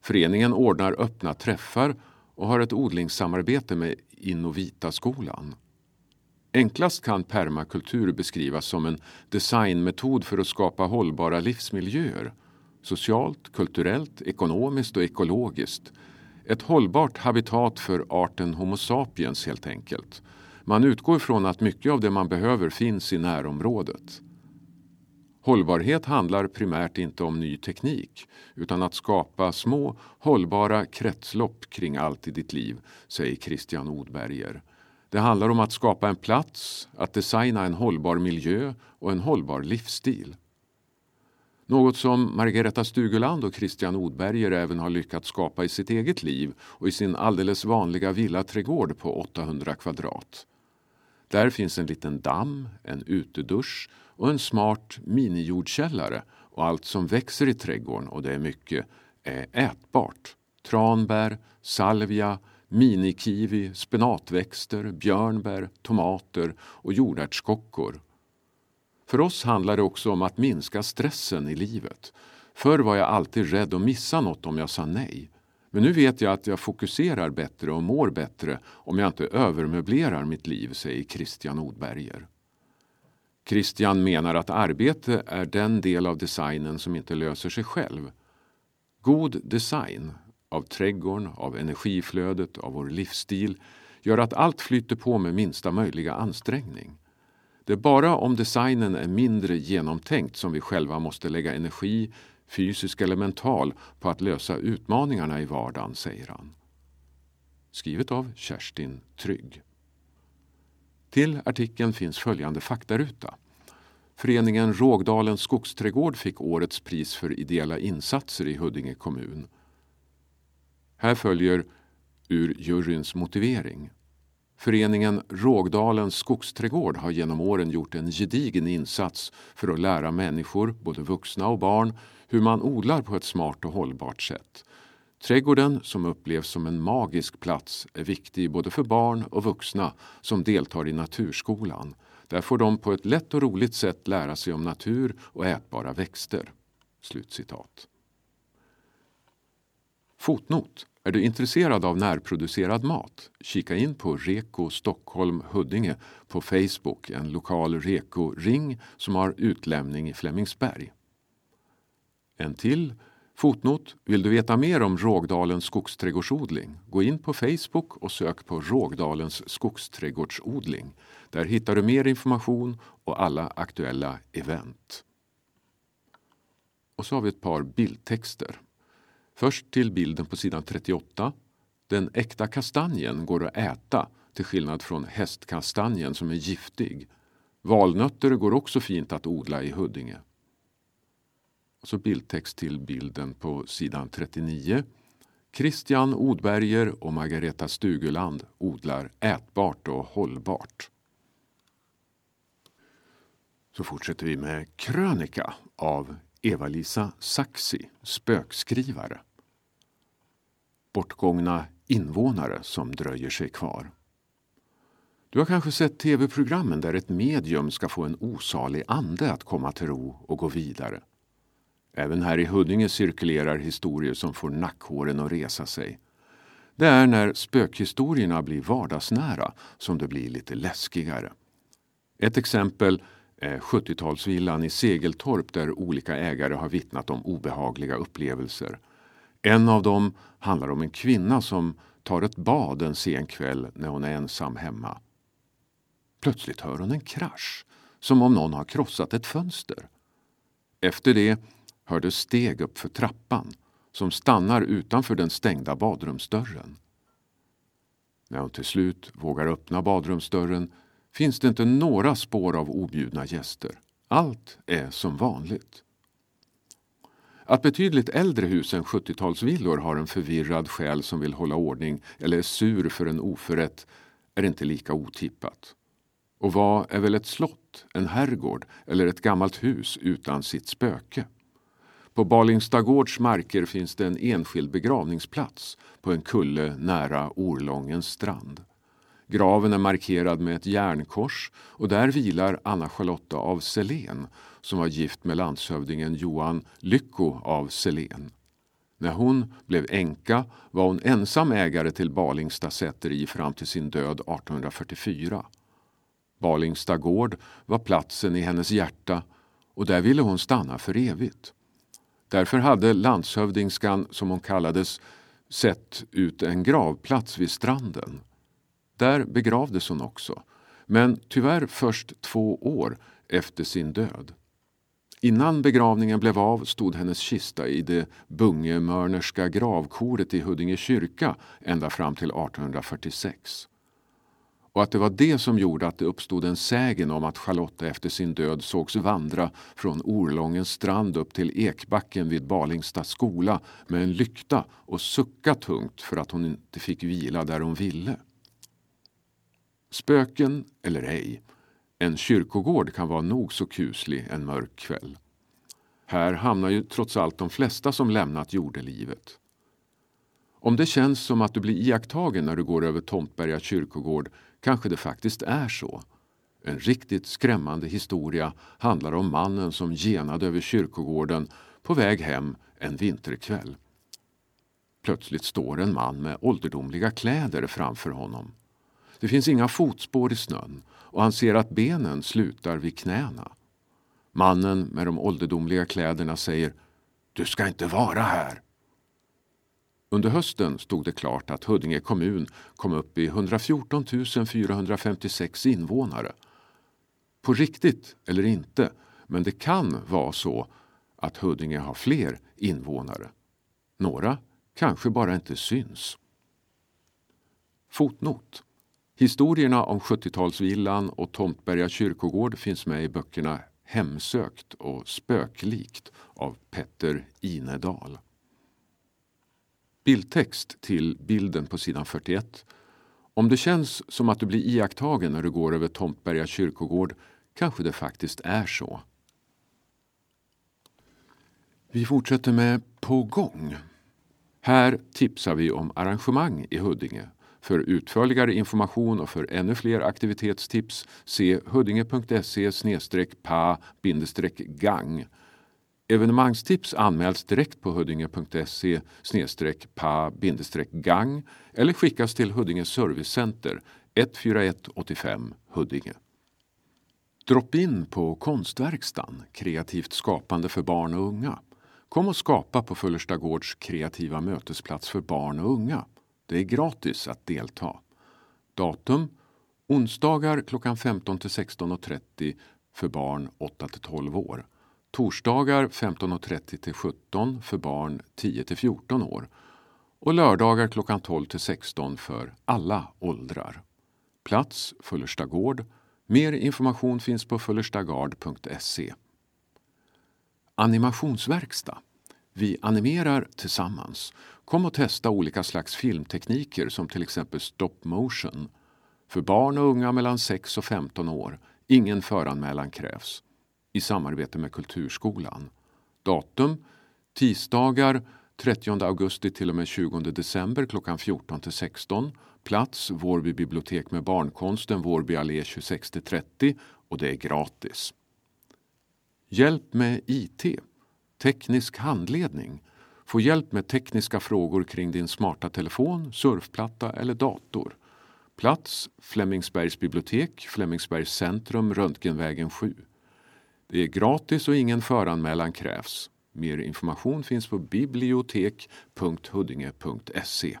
Föreningen ordnar öppna träffar och har ett odlingssamarbete med Innovita-skolan. Enklast kan permakultur beskrivas som en designmetod för att skapa hållbara livsmiljöer. Socialt, kulturellt, ekonomiskt och ekologiskt. Ett hållbart habitat för arten Homo sapiens helt enkelt. Man utgår från att mycket av det man behöver finns i närområdet. Hållbarhet handlar primärt inte om ny teknik utan att skapa små hållbara kretslopp kring allt i ditt liv, säger Christian Odberger. Det handlar om att skapa en plats, att designa en hållbar miljö och en hållbar livsstil. Något som Margareta Stuguland och Christian Odberger även har lyckats skapa i sitt eget liv och i sin alldeles vanliga villaträdgård på 800 kvadrat. Där finns en liten damm, en utedusch och en smart minijordkällare och allt som växer i trädgården, och det är mycket, är ätbart. Tranbär, salvia, minikiwi, spenatväxter, björnbär, tomater och jordärtskockor. För oss handlar det också om att minska stressen i livet. Förr var jag alltid rädd att missa något om jag sa nej. Men nu vet jag att jag fokuserar bättre och mår bättre om jag inte övermöblerar mitt liv, säger Christian Odberger. Christian menar att arbete är den del av designen som inte löser sig själv. God design av trädgården, av energiflödet, av vår livsstil gör att allt flyter på med minsta möjliga ansträngning. Det är bara om designen är mindre genomtänkt som vi själva måste lägga energi, fysisk eller mental, på att lösa utmaningarna i vardagen, säger han. Skrivet av Kerstin Trygg. Till artikeln finns följande faktaruta. Föreningen Rågdalens skogsträdgård fick årets pris för ideella insatser i Huddinge kommun. Här följer ur juryns motivering. Föreningen Rågdalens skogsträdgård har genom åren gjort en gedigen insats för att lära människor, både vuxna och barn, hur man odlar på ett smart och hållbart sätt. Trädgården, som upplevs som en magisk plats, är viktig både för barn och vuxna som deltar i Naturskolan. Där får de på ett lätt och roligt sätt lära sig om natur och ätbara växter. Slutcitat. Fotnot. Är du intresserad av närproducerad mat? Kika in på Reko Stockholm Huddinge på Facebook, en lokal Reko-ring som har utlämning i Flemingsberg. En till fotnot. Vill du veta mer om Rågdalens skogsträdgårdsodling? Gå in på Facebook och sök på Rågdalens skogsträdgårdsodling. Där hittar du mer information och alla aktuella event. Och så har vi ett par bildtexter. Först till bilden på sidan 38. Den äkta kastanjen går att äta till skillnad från hästkastanjen som är giftig. Valnötter går också fint att odla i Huddinge. Och så bildtext till bilden på sidan 39. Christian Odberger och Margareta Stuguland odlar ätbart och hållbart. Så fortsätter vi med krönika av Eva-Lisa Saxi, spökskrivare. Bortgångna invånare som dröjer sig kvar. Du har kanske sett tv-programmen där ett medium ska få en osalig ande att komma till ro och gå vidare. Även här i Huddinge cirkulerar historier som får nackhåren att resa sig. Det är när spökhistorierna blir vardagsnära som det blir lite läskigare. Ett exempel är 70-talsvillan i Segeltorp där olika ägare har vittnat om obehagliga upplevelser. En av dem handlar om en kvinna som tar ett bad en sen kväll när hon är ensam hemma. Plötsligt hör hon en krasch, som om någon har krossat ett fönster. Efter det hördes steg upp för trappan som stannar utanför den stängda badrumsdörren. När hon till slut vågar öppna badrumsdörren finns det inte några spår av objudna gäster. Allt är som vanligt. Att betydligt äldre hus än 70-talsvillor har en förvirrad själ som vill hålla ordning eller är sur för en oförrätt är inte lika otippat. Och vad är väl ett slott, en herrgård eller ett gammalt hus utan sitt spöke? På Balingstadgårds marker finns det en enskild begravningsplats på en kulle nära Orlångens strand. Graven är markerad med ett järnkors och där vilar Anna-Charlotta av Selén som var gift med landshövdingen Johan Lycko av Selén. När hon blev änka var hon ensam ägare till Balingsta säteri fram till sin död 1844. Balingsta gård var platsen i hennes hjärta och där ville hon stanna för evigt. Därför hade landshövdingskan, som hon kallades, sett ut en gravplats vid stranden. Där begravdes hon också, men tyvärr först två år efter sin död. Innan begravningen blev av stod hennes kista i det bungemörnerska gravkoret i Huddinge kyrka ända fram till 1846 och att det var det som gjorde att det uppstod en sägen om att Charlotta efter sin död sågs vandra från Orlångens strand upp till Ekbacken vid Balingsta skola med en lykta och sucka tungt för att hon inte fick vila där hon ville. Spöken eller ej, en kyrkogård kan vara nog så kuslig en mörk kväll. Här hamnar ju trots allt de flesta som lämnat jordelivet. Om det känns som att du blir iakttagen när du går över Tomtberga kyrkogård kanske det faktiskt är så. En riktigt skrämmande historia handlar om mannen som genade över kyrkogården på väg hem en vinterkväll. Plötsligt står en man med ålderdomliga kläder framför honom. Det finns inga fotspår i snön och han ser att benen slutar vid knäna. Mannen med de ålderdomliga kläderna säger Du ska inte vara här. Under hösten stod det klart att Huddinge kommun kom upp i 114 456 invånare. På riktigt eller inte, men det kan vara så att Huddinge har fler invånare. Några kanske bara inte syns. Fotnot. Historierna om 70-talsvillan och Tomtberga kyrkogård finns med i böckerna Hemsökt och Spöklikt av Petter Inedal. Bildtext till bilden på sidan 41. Om det känns som att du blir iakttagen när du går över Tomtberga kyrkogård kanske det faktiskt är så. Vi fortsätter med På gång. Här tipsar vi om arrangemang i Huddinge. För utförligare information och för ännu fler aktivitetstips se huddinge.se pa-gang Evenemangstips anmäls direkt på huddinge.se pa-gang eller skickas till Huddinge Servicecenter 14185 Huddinge. Drop in på Konstverkstan, kreativt skapande för barn och unga. Kom och skapa på Fullersta Gårds kreativa mötesplats för barn och unga. Det är gratis att delta. Datum onsdagar klockan 15 till 16.30 för barn 8 till 12 år. Torsdagar 15.30 till 17 för barn 10 till 14 år och lördagar klockan 12 till 16 för alla åldrar. Plats Fullersta gård. Mer information finns på fullerstagard.se. Animationsverkstad. Vi animerar tillsammans. Kom och testa olika slags filmtekniker som till exempel stop motion. För barn och unga mellan 6 och 15 år. Ingen föranmälan krävs i samarbete med Kulturskolan. Datum tisdagar 30 augusti till och med 20 december klockan 14 till 16. Plats Vårby bibliotek med barnkonsten, Vårby allé 26 till 30 och det är gratis. Hjälp med IT, teknisk handledning. Få hjälp med tekniska frågor kring din smarta telefon, surfplatta eller dator. Plats Flemingsbergs bibliotek, Flemingsbergs centrum, Röntgenvägen 7. Det är gratis och ingen föranmälan krävs. Mer information finns på bibliotek.huddinge.se.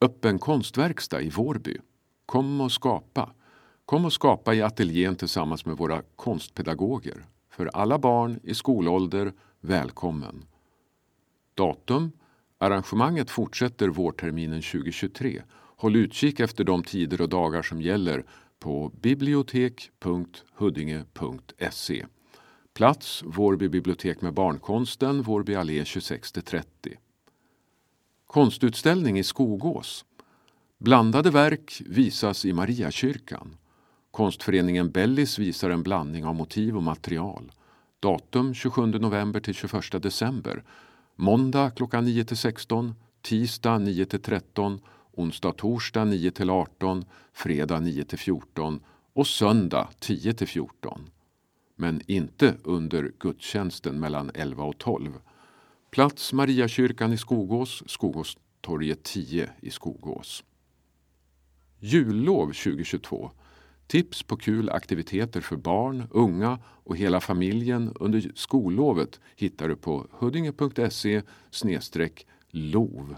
Öppen konstverkstad i Vårby. Kom och skapa. Kom och skapa i ateljén tillsammans med våra konstpedagoger. För alla barn i skolålder, välkommen. Datum Arrangemanget fortsätter vårterminen 2023. Håll utkik efter de tider och dagar som gäller på bibliotek.huddinge.se. Plats Vårby bibliotek med barnkonsten, Vårby allé 26-30. Konstutställning i Skogås. Blandade verk visas i Mariakyrkan. Konstföreningen Bellis visar en blandning av motiv och material. Datum 27 november till 21 december. Måndag klockan 9 till 16, tisdag 9 till 13, onsdag torsdag 9 till 18, fredag 9 till 14 och söndag 10 till 14. Men inte under gudstjänsten mellan 11 och 12. Plats Mariakyrkan i Skogås, Skogåstorget 10 i Skogås. Jullov 2022 Tips på kul aktiviteter för barn, unga och hela familjen under skollovet hittar du på huddinge.se lov.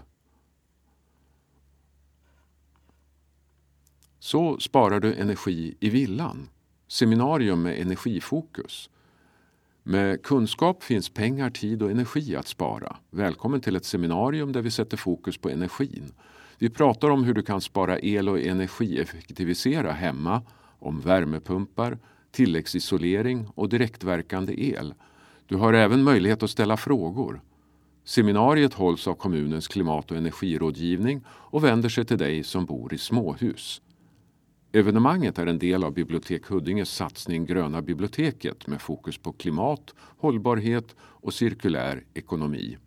Så sparar du energi i villan. Seminarium med energifokus. Med kunskap finns pengar, tid och energi att spara. Välkommen till ett seminarium där vi sätter fokus på energin. Vi pratar om hur du kan spara el och energieffektivisera hemma om värmepumpar, tilläggsisolering och direktverkande el. Du har även möjlighet att ställa frågor. Seminariet hålls av kommunens klimat och energirådgivning och vänder sig till dig som bor i småhus. Evenemanget är en del av Bibliotek Huddinges satsning Gröna biblioteket med fokus på klimat, hållbarhet och cirkulär ekonomi.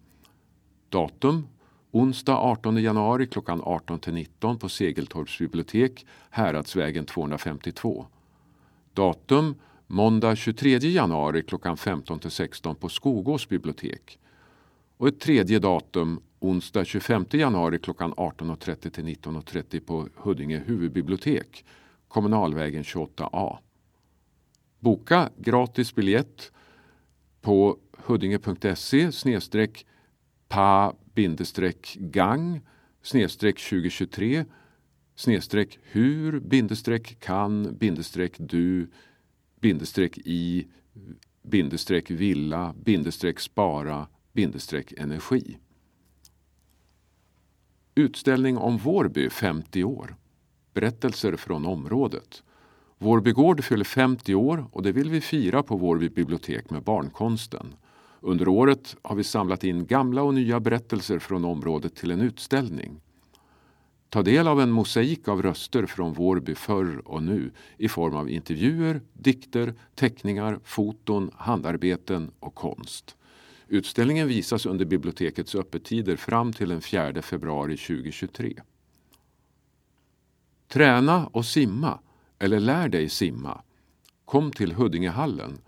Datum Onsdag 18 januari klockan 18 19 på Segeltorps bibliotek, Häradsvägen 252. Datum måndag 23 januari klockan 15 16 på Skogås bibliotek. Och ett tredje datum onsdag 25 januari klockan 18.30-19.30 på Huddinge huvudbibliotek, Kommunalvägen 28A. Boka gratis biljett på huddinge.se pa bindestreck gang snedstreck 2023 snedstreck hur bindestreck kan bindestreck du bindestreck i bindestreck villa bindestreck spara bindestreck energi. Utställning om Vårby 50 år. Berättelser från området. Vårby gård fyller 50 år och det vill vi fira på Vårby bibliotek med barnkonsten. Under året har vi samlat in gamla och nya berättelser från området till en utställning. Ta del av en mosaik av röster från Vårby förr och nu i form av intervjuer, dikter, teckningar, foton, handarbeten och konst. Utställningen visas under bibliotekets öppettider fram till den 4 februari 2023. Träna och simma, eller lär dig simma. Kom till Huddingehallen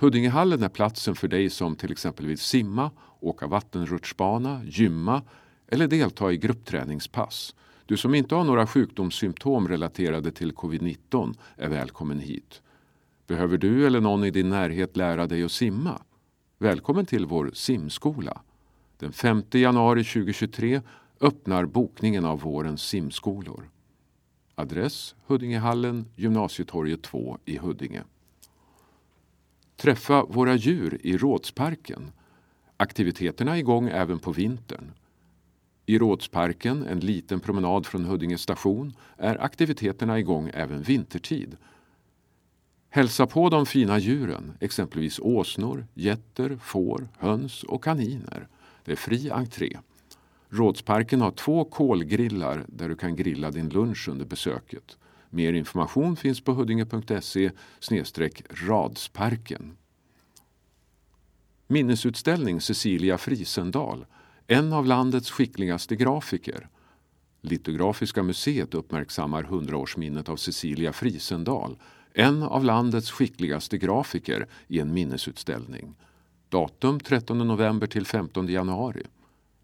Huddingehallen är platsen för dig som till exempel vill simma, åka vattenrutschbana, gymma eller delta i gruppträningspass. Du som inte har några sjukdomssymptom relaterade till covid-19 är välkommen hit. Behöver du eller någon i din närhet lära dig att simma? Välkommen till vår simskola. Den 5 januari 2023 öppnar bokningen av vårens simskolor. Adress Huddingehallen, Gymnasietorget 2 i Huddinge. Träffa våra djur i Rådsparken. Aktiviteterna är igång även på vintern. I Rådsparken, en liten promenad från Huddinge station, är aktiviteterna igång även vintertid. Hälsa på de fina djuren, exempelvis åsnor, getter, får, höns och kaniner. Det är fri entré. Rådsparken har två kolgrillar där du kan grilla din lunch under besöket. Mer information finns på huddinge.se radsparken. Minnesutställning Cecilia Frisendal, en av landets skickligaste grafiker. Litografiska museet uppmärksammar 100-årsminnet av Cecilia Frisendal, en av landets skickligaste grafiker i en minnesutställning. Datum 13 november till 15 januari.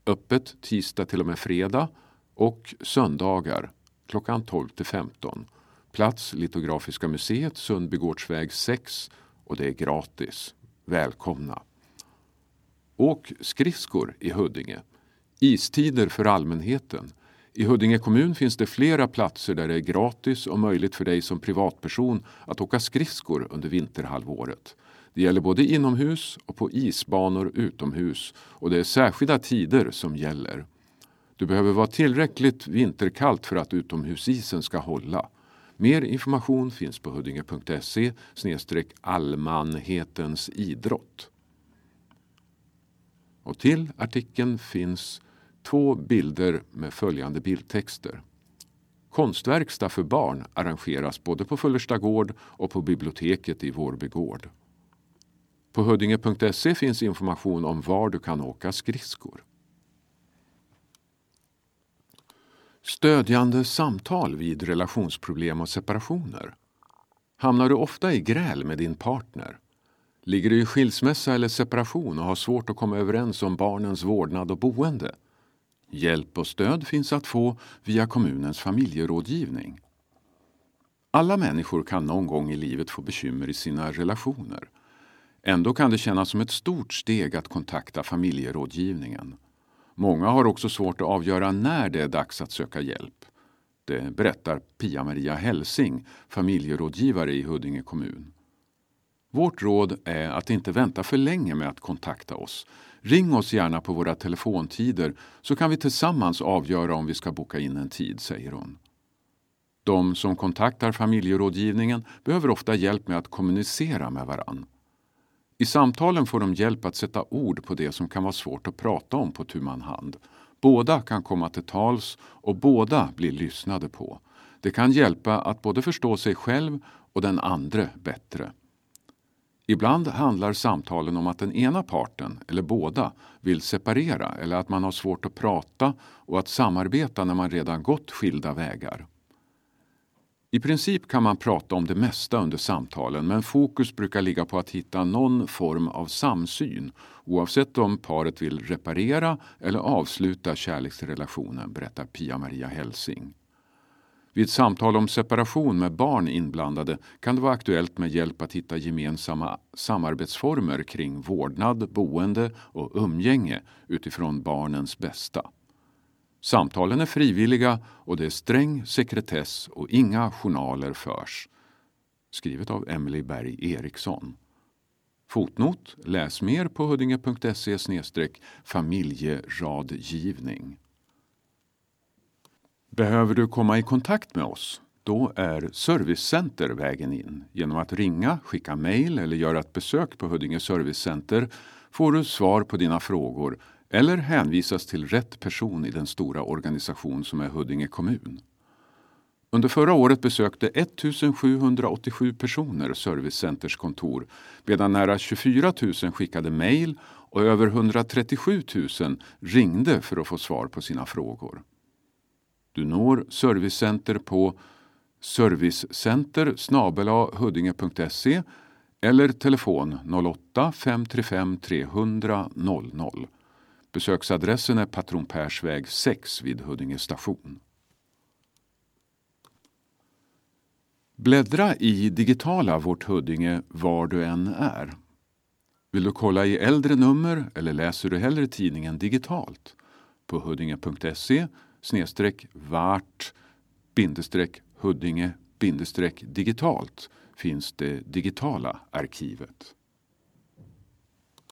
Öppet tisdag till och med fredag och söndagar klockan 12 till 15. Plats Litografiska museet, Sundbygårdsväg 6 och det är gratis. Välkomna! Åk skridskor i Huddinge. Istider för allmänheten. I Huddinge kommun finns det flera platser där det är gratis och möjligt för dig som privatperson att åka skridskor under vinterhalvåret. Det gäller både inomhus och på isbanor utomhus och det är särskilda tider som gäller. Du behöver vara tillräckligt vinterkallt för att utomhusisen ska hålla. Mer information finns på huddinge.se allmanhetens idrott. Och till artikeln finns två bilder med följande bildtexter. Konstverkstad för barn arrangeras både på Fullersta gård och på biblioteket i Vårby gård. På huddinge.se finns information om var du kan åka skridskor. Stödjande samtal vid relationsproblem och separationer. Hamnar du ofta i gräl med din partner? Ligger du i skilsmässa eller separation och har svårt att komma överens om barnens vårdnad och boende? Hjälp och stöd finns att få via kommunens familjerådgivning. Alla människor kan någon gång i livet få bekymmer i sina relationer. Ändå kan det kännas som ett stort steg att kontakta familjerådgivningen. Många har också svårt att avgöra när det är dags att söka hjälp. Det berättar Pia-Maria Helsing, familjerådgivare i Huddinge kommun. Vårt råd är att inte vänta för länge med att kontakta oss. Ring oss gärna på våra telefontider så kan vi tillsammans avgöra om vi ska boka in en tid, säger hon. De som kontaktar familjerådgivningen behöver ofta hjälp med att kommunicera med varann. I samtalen får de hjälp att sätta ord på det som kan vara svårt att prata om på tu man hand. Båda kan komma till tals och båda blir lyssnade på. Det kan hjälpa att både förstå sig själv och den andre bättre. Ibland handlar samtalen om att den ena parten, eller båda, vill separera eller att man har svårt att prata och att samarbeta när man redan gått skilda vägar. I princip kan man prata om det mesta under samtalen men fokus brukar ligga på att hitta någon form av samsyn oavsett om paret vill reparera eller avsluta kärleksrelationen, berättar Pia-Maria Helsing. Vid samtal om separation med barn inblandade kan det vara aktuellt med hjälp att hitta gemensamma samarbetsformer kring vårdnad, boende och umgänge utifrån barnens bästa. Samtalen är frivilliga och det är sträng sekretess och inga journaler förs. Skrivet av Emily Berg Eriksson. Fotnot Läs mer på huddinge.se familjeradgivning. Behöver du komma i kontakt med oss? Då är Servicecenter vägen in. Genom att ringa, skicka mejl eller göra ett besök på Huddinge Servicecenter får du svar på dina frågor eller hänvisas till rätt person i den stora organisation som är Huddinge kommun. Under förra året besökte 1787 personer Servicecenters kontor medan nära 24 000 skickade mejl och över 137 000 ringde för att få svar på sina frågor. Du når Servicecenter på servicecenter huddinge.se eller telefon 08-535 300 00. Besöksadressen är Patron Persväg 6 vid Huddinge station. Bläddra i digitala Vårt Huddinge var du än är. Vill du kolla i äldre nummer eller läser du hellre tidningen digitalt? På huddinge.se snedstreck vart bindestreck Huddinge bindestreck digitalt finns det digitala arkivet.